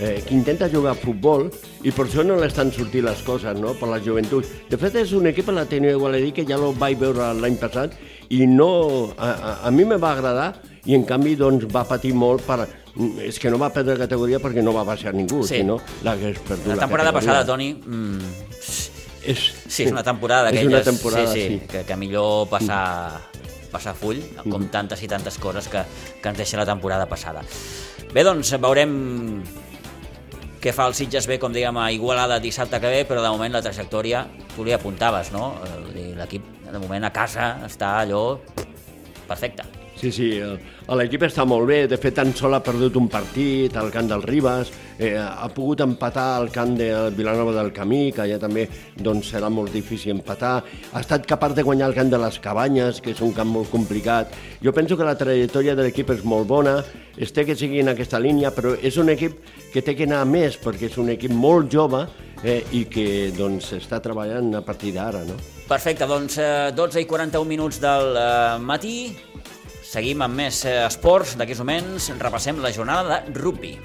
eh, que intenta jugar a futbol i per això no l'estan sortint les coses, no?, per la joventut. De fet, és un equip a l'Ateneu Igualadí que ja el vaig veure l'any passat i no... A, a, a mi me va agradar i en canvi doncs, va patir molt per... És que no va perdre categoria perquè no va baixar ningú, Sí. si no l'hagués perdut La temporada categoria. passada, Toni, mm, És, sí, és una temporada és d'aquelles una temporada, sí, sí, sí. Que, que millor passar, passar full, com Mm. tantes i tantes coses que, que ens deixa la temporada passada. Bé, doncs veurem què fa el Sitges B, com diguem, a Igualada dissabte que ve, però de moment la trajectòria, tu li apuntaves, no? Eh, L'equip, de moment, a casa està allò perfecte. Sí, sí, el- l'equip està molt bé, de fet tan sol ha perdut un partit al camp del Ribas, eh, ha pogut empatar al camp de Vilanova del Camí, que allà també doncs, serà molt difícil empatar, ha estat capaç de guanyar el camp de les Cabanyes, que és un camp molt complicat. Jo penso que la trajectòria de l'equip és molt bona, es té que seguir en aquesta línia, però és un equip que té que anar més, perquè és un equip molt jove eh, i que doncs, està treballant a partir d'ara, no? Perfecte, doncs eh, 12 i 41 minuts del eh, matí. Seguim amb més eh, esports. D'aquí moments repassem la jornada de rugby.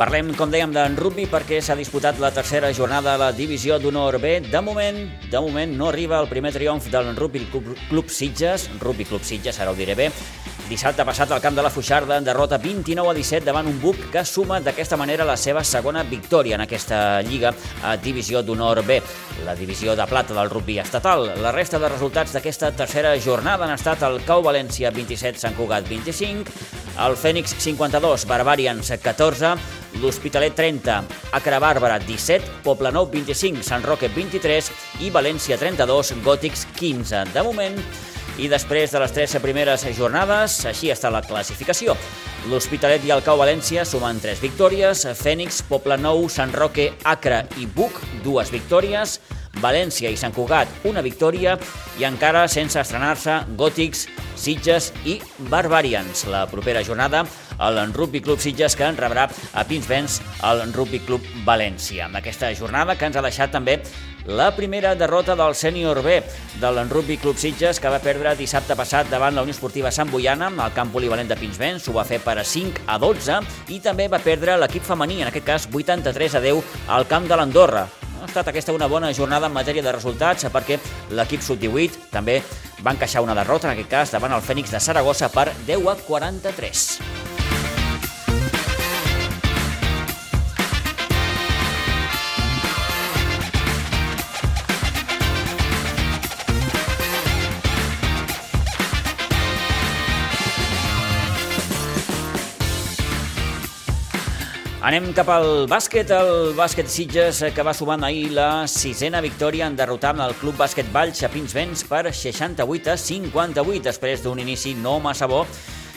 Parlem, com dèiem, d'en rugby perquè s'ha disputat la tercera jornada de la divisió d'honor B. De moment, de moment no arriba el primer triomf del Rugby Club, Club Sitges, Rugby Club Sitges, ara ho diré bé, Dissabte passat al camp de la Fuixarda en derrota 29 a 17 davant un buc que suma d'aquesta manera la seva segona victòria en aquesta lliga a divisió d'honor B, la divisió de plata del rugby estatal. La resta de resultats d'aquesta tercera jornada han estat el Cau València 27, Sant Cugat 25, el Fènix 52, Barbarians 14, l'Hospitalet 30, Acre Bàrbara 17, Poblenou 25, Sant Roque 23 i València 32, Gòtics 15. De moment, i després de les tres primeres jornades, així està la classificació. L'Hospitalet i el Cau València sumen tres victòries, Fènix, Poblenou, Sant Roque, Acre i Buc, dues victòries, València i Sant Cugat, una victòria, i encara sense estrenar-se Gòtics, Sitges i Barbarians. La propera jornada, el Rugby Club Sitges, que en rebrà a Pinsbens el Rugby Club València. Amb aquesta jornada que ens ha deixat també la primera derrota del sènior B del Rugby Club Sitges, que va perdre dissabte passat davant la Unió Esportiva Sant Boiana al camp polivalent de Pinsbens, ho va fer per a 5 a 12, i també va perdre l'equip femení, en aquest cas 83 a 10, al camp de l'Andorra. Ha estat aquesta una bona jornada en matèria de resultats perquè l'equip sub-18 també va encaixar una derrota, en aquest cas davant el Fènix de Saragossa per 10 a 43. Anem cap al bàsquet, el bàsquet Sitges que va sumant ahir la sisena victòria en derrotar el Club Bàsquet Valls a Pinsbens per 68 a 58 després d'un inici no massa bo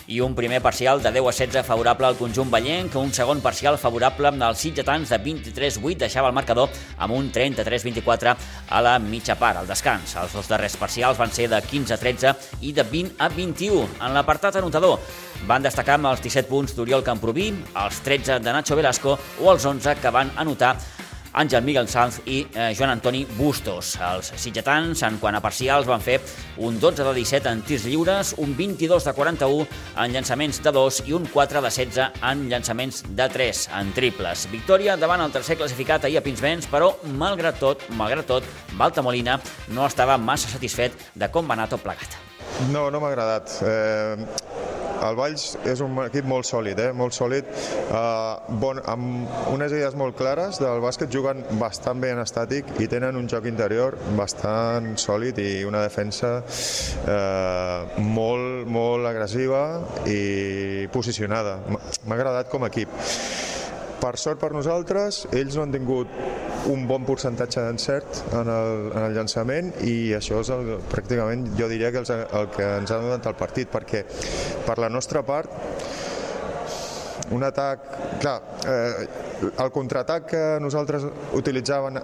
i un primer parcial de 10 a 16 favorable al conjunt ballenc, un segon parcial favorable als sitgetans de 23-8 deixava el marcador amb un 33-24 a la mitja part, al descans. Els dos darrers parcials van ser de 15 a 13 i de 20 a 21. En l'apartat anotador van destacar amb els 17 punts d'Oriol Camproví, els 13 de Nacho Velasco o els 11 que van anotar Àngel Miguel Sanz i eh, Joan Antoni Bustos. Els sitgetans, en quant a parcials, van fer un 12 de 17 en tirs lliures, un 22 de 41 en llançaments de 2 i un 4 de 16 en llançaments de 3 en triples. Victòria davant el tercer classificat ahir a Pinsbens, però, malgrat tot, malgrat tot, Balta Molina no estava massa satisfet de com va anar tot plegat. No, no m'ha agradat. Eh, el Valls és un equip molt sòlid, eh? molt sòlid, eh, bon, amb unes idees molt clares del bàsquet, juguen bastant bé en estàtic i tenen un joc interior bastant sòlid i una defensa eh, molt, molt agressiva i posicionada. M'ha agradat com a equip. Per sort per nosaltres, ells no han tingut un bon percentatge d'encert en, el, en el llançament i això és el, pràcticament, jo diria que els, el que ens ha donat el partit, perquè per la nostra part un atac, clar, eh, el contraatac que nosaltres utilitzàvem,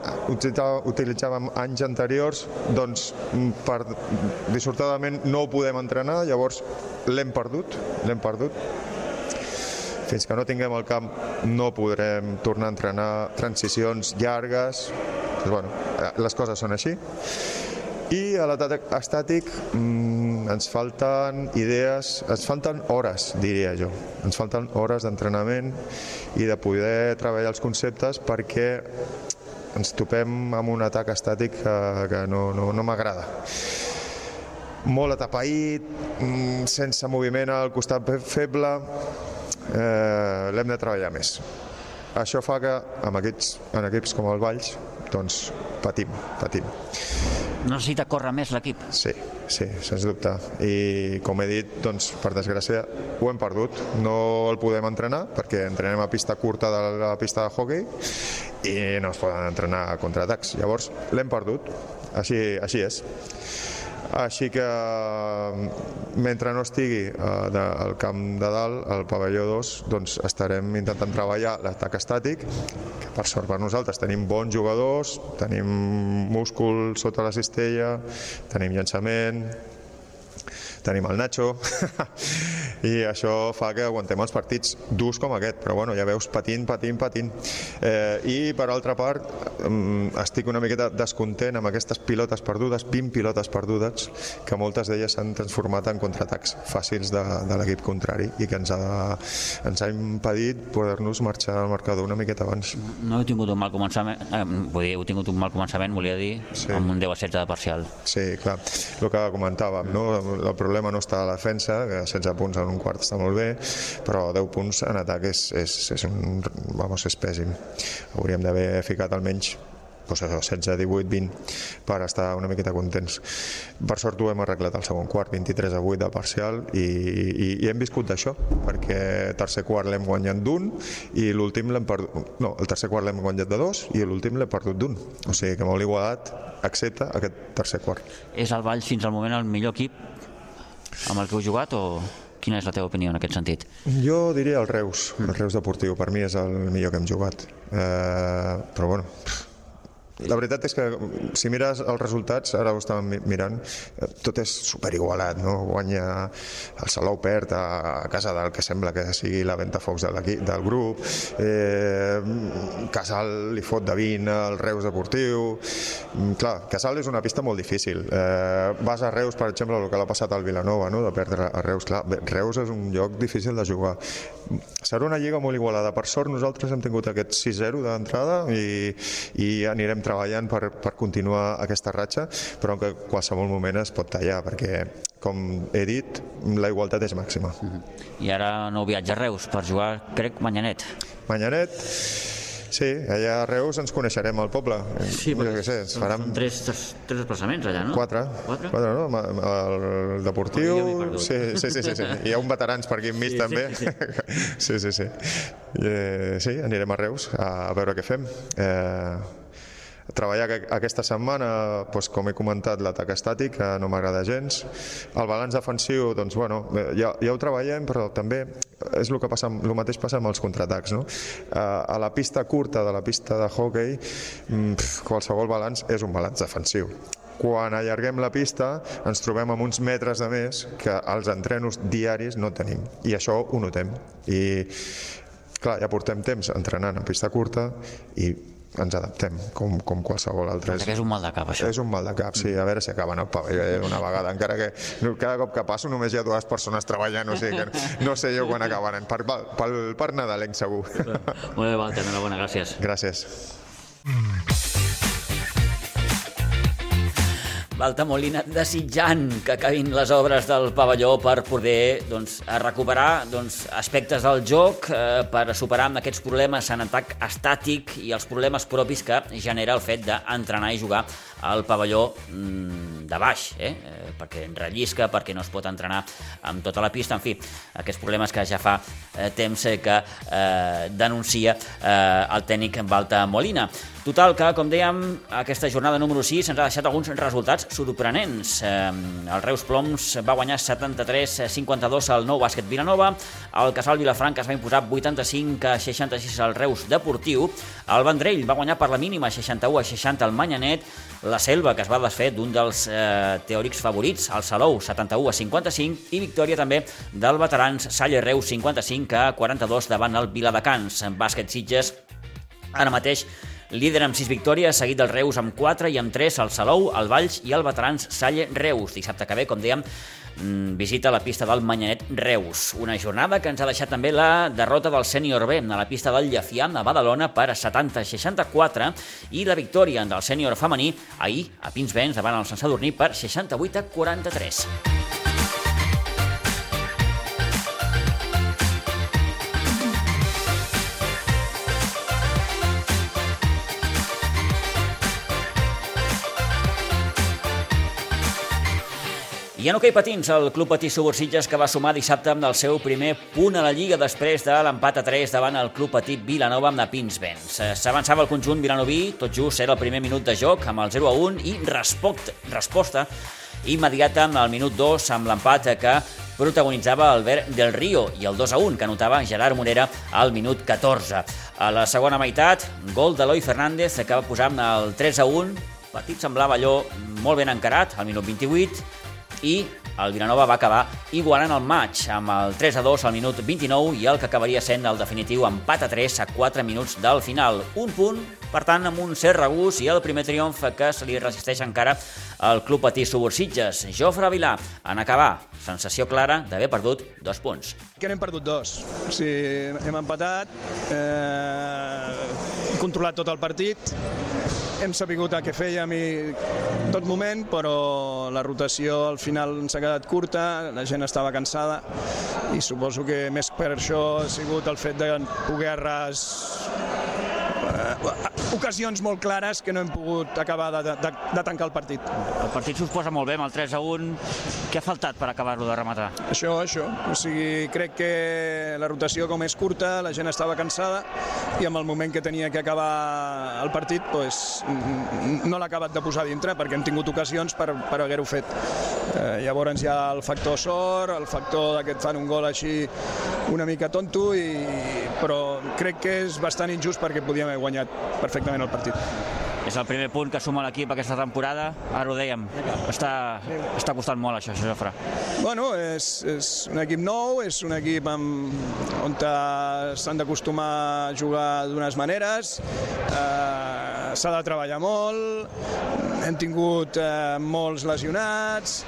utilitzàvem anys anteriors, doncs per, dissortadament no ho podem entrenar, llavors l'hem perdut, l'hem perdut, fins que no tinguem el camp no podrem tornar a entrenar transicions llargues. Doncs, bueno, eh, les coses són així. I a l'atac estàtic mmm, ens falten idees, ens falten hores, diria jo. Ens falten hores d'entrenament i de poder treballar els conceptes perquè ens topem amb un atac estàtic que, que no, no, no m'agrada molt atapeït, mm, sense moviment al costat feble, eh, l'hem de treballar més. Això fa que amb equips, en equips com el Valls doncs patim, patim. Necessita córrer més l'equip? Sí, sí, sens dubte. I com he dit, doncs, per desgràcia, ho hem perdut. No el podem entrenar perquè entrenem a pista curta de la pista de hockey i no es poden entrenar a contraatacs. Llavors, l'hem perdut. Així, així és. Així que mentre no estigui eh, al camp de dalt, al pavelló 2, doncs estarem intentant treballar l'atac estàtic, que per sort per nosaltres tenim bons jugadors, tenim múscul sota la cistella, tenim llançament, tenim el Nacho, [laughs] i això fa que aguantem els partits durs com aquest, però bueno, ja veus, patint, patint, patint. Eh, I per altra part, mm, estic una miqueta descontent amb aquestes pilotes perdudes, 20 pilotes perdudes, que moltes d'elles s'han transformat en contraatacs fàcils de, de l'equip contrari i que ens ha, ens ha impedit poder-nos marxar al marcador una miqueta abans. No heu tingut un mal començament, eh, dir, heu tingut un mal començament, volia dir, sí. amb un 10 a 16 de parcial. Sí, clar, el que comentàvem, no? el problema no està a la defensa, que 16 punts en un quart està molt bé, però 10 punts en atac és, és, és, un, vamos, és pèssim. Hauríem d'haver ficat almenys doncs això, 16, 18, 20 per estar una miqueta contents. Per sort ho hem arreglat al segon quart, 23 a 8 de parcial i, i, i hem viscut d'això perquè tercer quart l'hem guanyat d'un i l'últim l'hem perdut no, el tercer quart l'hem guanyat de dos i l'últim l'hem perdut d'un o sigui que molt igualat accepta aquest tercer quart. És el Vall fins al moment el millor equip amb el que heu jugat o quina és la teva opinió en aquest sentit? Jo diria el Reus, el Reus Deportiu, per mi és el millor que hem jugat. Eh, però bueno, la veritat és que si mires els resultats, ara ho estàvem mirant, eh, tot és superigualat, no? Guanya el Salou perd a, casa del que sembla que sigui la ventafocs de del grup, eh, Casal li fot de 20 al Reus Deportiu, mm, clar, Casal és una pista molt difícil. Eh, vas a Reus, per exemple, el que l'ha passat al Vilanova, no? de perdre a Reus, clar, Reus és un lloc difícil de jugar. Serà una lliga molt igualada. Per sort nosaltres hem tingut aquest 6-0 d'entrada i, i anirem treballant per, per continuar aquesta ratxa, però en qualsevol moment es pot tallar, perquè, com he dit, la igualtat és màxima. I ara nou viatge a Reus per jugar, crec, Manyanet. Manyanet, Sí, allà a Reus ens coneixerem al poble. Sí, jo què sé, ens faran... Són tres, tres, tres desplaçaments allà, no? Quatre. Quatre? Quatre no? El deportiu... Sí, sí, sí, sí, sí. Hi ha un veterans per aquí enmig sí, també. Sí, sí, [laughs] sí. sí, sí. Eh, sí, anirem a Reus a, a veure què fem. Eh, treballar aquesta setmana, doncs, com he comentat, l'atac estàtic, que no m'agrada gens. El balanç defensiu, doncs, bueno, ja, ja ho treballem, però també és el que passa, el mateix passa amb els contraatacs. No? A la pista curta de la pista de hockey, mm, qualsevol balanç és un balanç defensiu quan allarguem la pista ens trobem amb uns metres de més que els entrenos diaris no tenim i això ho notem i clar, ja portem temps entrenant en pista curta i ens adaptem, com, com qualsevol altre. Que és un mal de cap, això. És un mal de cap, sí, a veure si acaben el pavelló eh, una vegada, encara que no, cada cop que passo només hi ha dues persones treballant, o sigui que no sé jo quan acabaran, per, per, per Nadalenc segur. Molt bé, Walter, enhorabona, gràcies. Gràcies. Valta Molina desitjant que acabin les obres del pavelló per poder doncs, recuperar doncs, aspectes del joc, eh, per superar amb aquests problemes en atac estàtic i els problemes propis que genera el fet d'entrenar i jugar al pavelló mm, de baix, eh? eh? perquè rellisca, perquè no es pot entrenar amb tota la pista, en fi, aquests problemes que ja fa eh, temps que eh, denuncia eh, el tècnic Valta Molina. Total que, com dèiem, aquesta jornada número 6 ens ha deixat alguns resultats sorprenents. Eh, el Reus Ploms va guanyar 73-52 al nou bàsquet Vilanova, el Casal Vilafranca es va imposar 85-66 al Reus Deportiu, el Vendrell va guanyar per la mínima 61-60 al Manyanet, la Selva, que es va desfer d'un dels eh, teòrics favorits, el Salou 71-55 i victòria també del veterans Salle Reus 55-42 davant el Viladecans. Bàsquet Sitges ara mateix Líder amb 6 victòries, seguit del Reus amb 4 i amb 3 el Salou, el Valls i el Veterans Salle Reus. Dissabte que ve, com dèiem, visita la pista del Manyanet Reus. Una jornada que ens ha deixat també la derrota del sènior B a la pista del Llefiam a Badalona per 70-64 i la victòria del sènior femení ahir a Pinsbens davant el Sant Sadurní per 68-43. I en hoquei patins, el Club Patí Subursitges que va sumar dissabte amb el seu primer punt a la Lliga després de l'empat a 3 davant el Club Patí Vilanova amb la Pinsbens. S'avançava el conjunt vilanoví, tot just era el primer minut de joc amb el 0 a 1 i respost, resposta immediata amb el minut 2 amb l'empat que protagonitzava Albert del Río i el 2 a 1 que anotava Gerard Morera al minut 14. A la segona meitat, gol d'Eloi Fernández que va posar el 3 a 1 el partit semblava allò molt ben encarat, al minut 28, i el Vilanova va acabar igualant el maig amb el 3 a 2 al minut 29 i el que acabaria sent el definitiu empat a 3 a 4 minuts del final. Un punt, per tant, amb un cert regús i el primer triomf que se li resisteix encara al Club Patí Subursitges. Jofre Vilà, en acabar, sensació clara d'haver perdut dos punts. Que n'hem perdut dos. O sigui, hem empatat, eh, controlat tot el partit, hem sabut a què fèiem i tot moment, però la rotació al final ens ha quedat curta, la gent estava cansada i suposo que més per això ha sigut el fet de poder arras eh, ocasions molt clares que no hem pogut acabar de, de, de tancar el partit. El partit s'us posa molt bé amb el 3 a 1. Què ha faltat per acabar-lo de rematar? Això, això. O sigui, crec que la rotació com és curta, la gent estava cansada i amb el moment que tenia que acabar el partit pues, no l'ha acabat de posar dintre perquè hem tingut ocasions per, per haver-ho fet. Eh, llavors hi ha el factor sort, el factor de que et fan un gol així una mica tonto, i, però crec que és bastant injust perquè podíem haver guanyat perfectament el partit. És el primer punt que suma l'equip aquesta temporada, ara ho dèiem, està, està costant molt això, Jofre. Bueno, és, és un equip nou, és un equip amb, on s'han d'acostumar a jugar d'unes maneres, eh, s'ha de treballar molt, hem tingut eh, molts lesionats,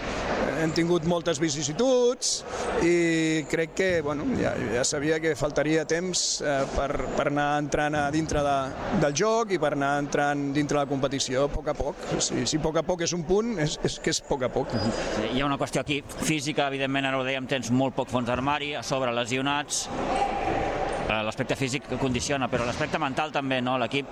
hem tingut moltes vicissituds i crec que bueno, ja, ja sabia que faltaria temps eh, per, per anar entrant a dintre de, del joc i per anar entrant dintre la competició a poc a poc. Si, si a poc a poc és un punt, és, és que és a poc a poc. Hi ha una qüestió aquí física, evidentment, ara ho dèiem, tens molt poc fons d'armari, a sobre lesionats, l'aspecte físic condiciona, però l'aspecte mental també, no? L'equip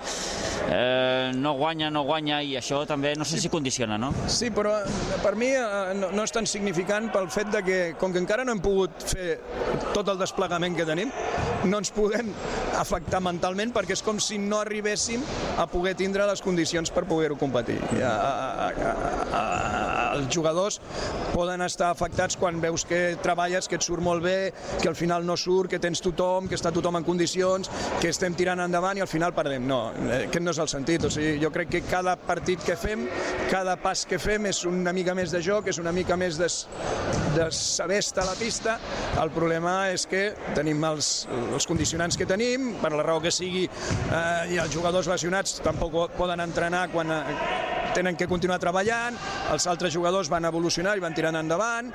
eh, no guanya, no guanya i això també no sé si condiciona, no? Sí, però eh, per mi eh, no, no és tan significant pel fet de que, com que encara no hem pogut fer tot el desplegament que tenim, no ens podem afectar mentalment perquè és com si no arribéssim a poder tindre les condicions per poder-ho competir. A, a, a, a, els jugadors poden estar afectats quan veus que treballes, que et surt molt bé, que al final no surt, que tens tothom, que està tothom en condicions, que estem tirant endavant i al final perdem. No, eh, aquest no és el sentit. O sigui, jo crec que cada partit que fem, cada pas que fem és una mica més de joc, és una mica més de, de saber estar a la pista. El problema és que tenim els, els condicionants que tenim, per la raó que sigui, eh, i els jugadors lesionats tampoc poden entrenar quan eh, tenen que continuar treballant, els altres jugadors van evolucionar i van tirant endavant,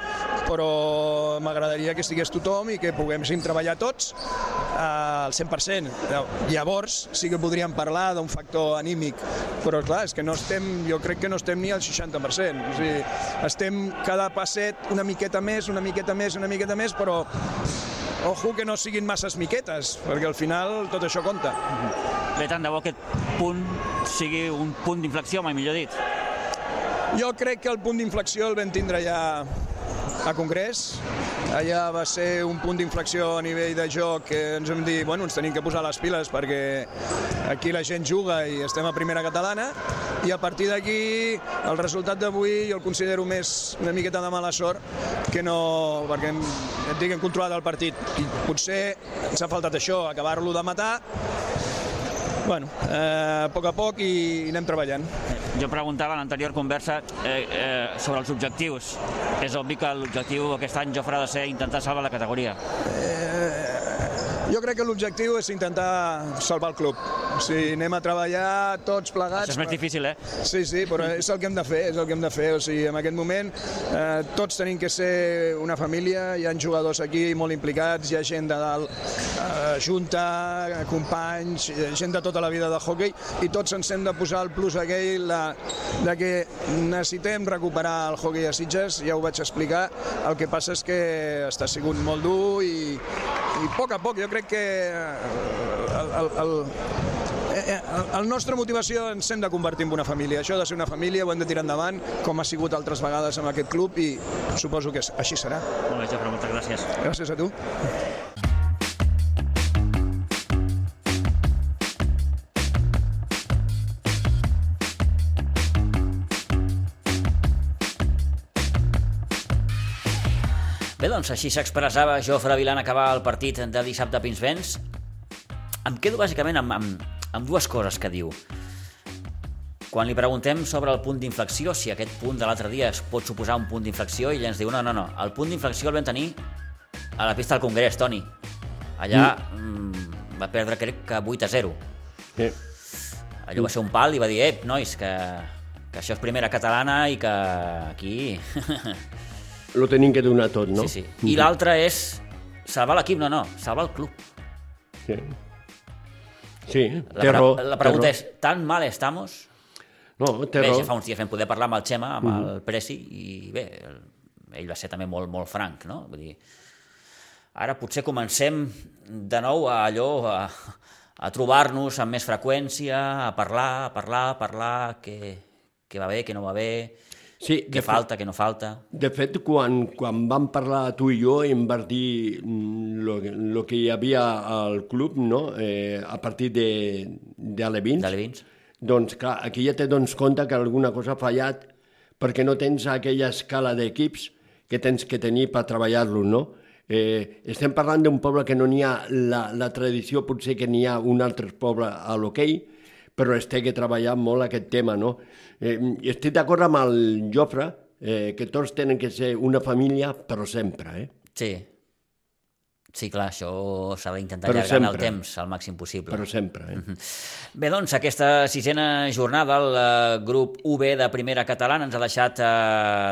però m'agradaria que estigués tothom i que poguéssim treballar tots eh, al 100%. Llavors sí que podríem parlar d'un factor anímic, però clar, és que no estem, jo crec que no estem ni al 60%. O sigui, estem cada passet una miqueta més, una miqueta més, una miqueta més, però ojo que no siguin masses miquetes, perquè al final tot això compta. Bé, tant de bo aquest punt sigui un punt d'inflexió, mai millor dit. Jo crec que el punt d'inflexió el vam tindre ja a Congrés. Allà va ser un punt d'inflexió a nivell de joc que ens hem dit, bueno, ens tenim que posar les piles perquè aquí la gent juga i estem a primera catalana i a partir d'aquí el resultat d'avui jo el considero més una miqueta de mala sort que no, perquè hem, et dic, hem controlat el partit i potser ens ha faltat això, acabar-lo de matar bueno, eh, a poc a poc i anem treballant. Jo preguntava en l'anterior conversa eh, eh, sobre els objectius. És obvi que l'objectiu aquest any, Jofre, ha de ser intentar salvar la categoria. Eh, jo crec que l'objectiu és intentar salvar el club. O sigui, anem a treballar tots plegats. Això és més difícil, eh? Sí, sí, però és el que hem de fer, és el que hem de fer. O sigui, en aquest moment eh, tots tenim que ser una família, hi ha jugadors aquí molt implicats, hi ha gent de dalt, eh, junta, companys, gent de tota la vida de hockey, i tots ens hem de posar el plus aquell de, de que necessitem recuperar el hockey a Sitges, ja ho vaig explicar, el que passa és que està sigut molt dur i, i a poc a poc jo crec que el, el, el, el nostra motivació ens hem de convertir en una família. Això ha de ser una família, ho hem de tirar endavant, com ha sigut altres vegades amb aquest club i suposo que així serà. Molt bé, Jofre, moltes gràcies. Gràcies a tu. Bé, doncs així s'expressava Jofre Vilan acabar el partit de dissabte a Pinsbens. Em quedo bàsicament amb, amb, amb dues coses que diu. Quan li preguntem sobre el punt d'inflexió, si aquest punt de l'altre dia es pot suposar un punt d'inflexió, ell ens diu, no, no, no, el punt d'inflexió el vam tenir a la pista del Congrés, Toni. Allà mm. Mm, va perdre, crec que 8 a 0. Sí. Allò va ser un pal i va dir, ep, nois, que, que això és primera catalana i que aquí... [laughs] Lo tenim que donar tot, no? Sí, sí. I l'altre és salvar l'equip, no, no, salvar el club. Sí. Sí, La, té raó. la pregunta és, tan mal estamos? No, té Bé, raó. ja fa uns dies vam poder parlar amb el Xema, amb el Presi, i bé, el, ell va ser també molt, molt franc, no? Vull dir, ara potser comencem de nou a allò, a, a trobar-nos amb més freqüència, a parlar, a parlar, a parlar, què, què va bé, què no va bé, Sí, de fet- falta, què no falta... De fet, quan, quan vam parlar tu i jo, em vas dir el que hi havia al club, no? eh, a partir de, de Alevins. D'Alevins? Doncs clar, aquí ja te dones compte que alguna cosa ha fallat perquè no tens aquella escala d'equips que tens que tenir per treballar-lo, no? Eh, estem parlant d'un poble que no n'hi ha la, la tradició, potser que n'hi ha un altre poble a l'hoquei, però es té que treballar molt aquest tema, no? Eh, estic d'acord amb el Jofre, eh, que tots tenen que ser una família, però sempre, eh? Sí. Sí, clar, això s'ha d'intentar allargar en el sempre. temps al màxim possible. Però sempre, eh? Bé, doncs, aquesta sisena jornada, el eh, grup UB de primera catalana ens ha deixat eh,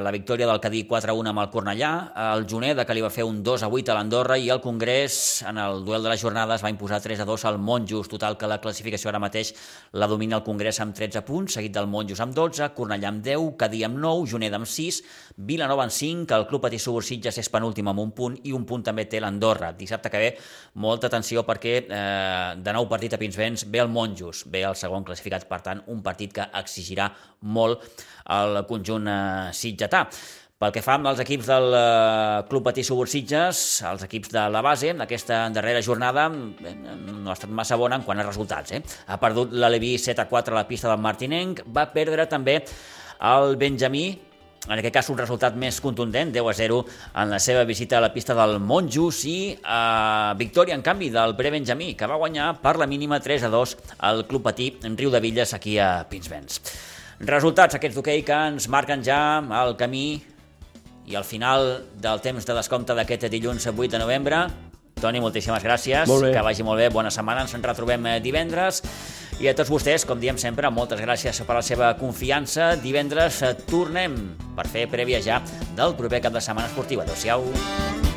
la victòria del Cadí 4-1 amb el Cornellà, el Juneda, que li va fer un 2-8 a l'Andorra, i el Congrés, en el duel de la jornada, es va imposar 3-2 al Monjos, total que la classificació ara mateix la domina el Congrés amb 13 punts, seguit del Monjos amb 12, Cornellà amb 10, Cadí amb 9, Juneda amb 6, Vilanova amb 5, el Club Patí Subursitges és penúltim amb un punt, i un punt també té l'Andorra. Dissabte que ve, molta atenció perquè eh, de nou partit a Pinsbens ve el Monjos, ve el segon classificat, per tant, un partit que exigirà molt el conjunt eh, sitgetà. Pel que fa als equips del eh, Club Patí Subursitges, els equips de la base, aquesta darrera jornada eh, no ha estat massa bona en quant a resultats. Eh? Ha perdut l'Aleví 7 a 4 a la pista del Martinenc, va perdre també el Benjamí en aquest cas un resultat més contundent, 10 a 0 en la seva visita a la pista del Montjus i eh, victòria, en canvi, del Pere Benjamí, que va guanyar per la mínima 3 a 2 al Club Patí en Riu de Villes, aquí a Pinsbens. Resultats aquests d'hoquei que ens marquen ja el camí i al final del temps de descompte d'aquest dilluns 8 de novembre. Toni, moltíssimes gràcies. Que vagi molt bé. Bona setmana. Ens en retrobem eh, divendres. I a tots vostès, com diem sempre, moltes gràcies per la seva confiança. Divendres eh, tornem per fer prèvia ja del proper cap de setmana esportiva. Adéu-siau.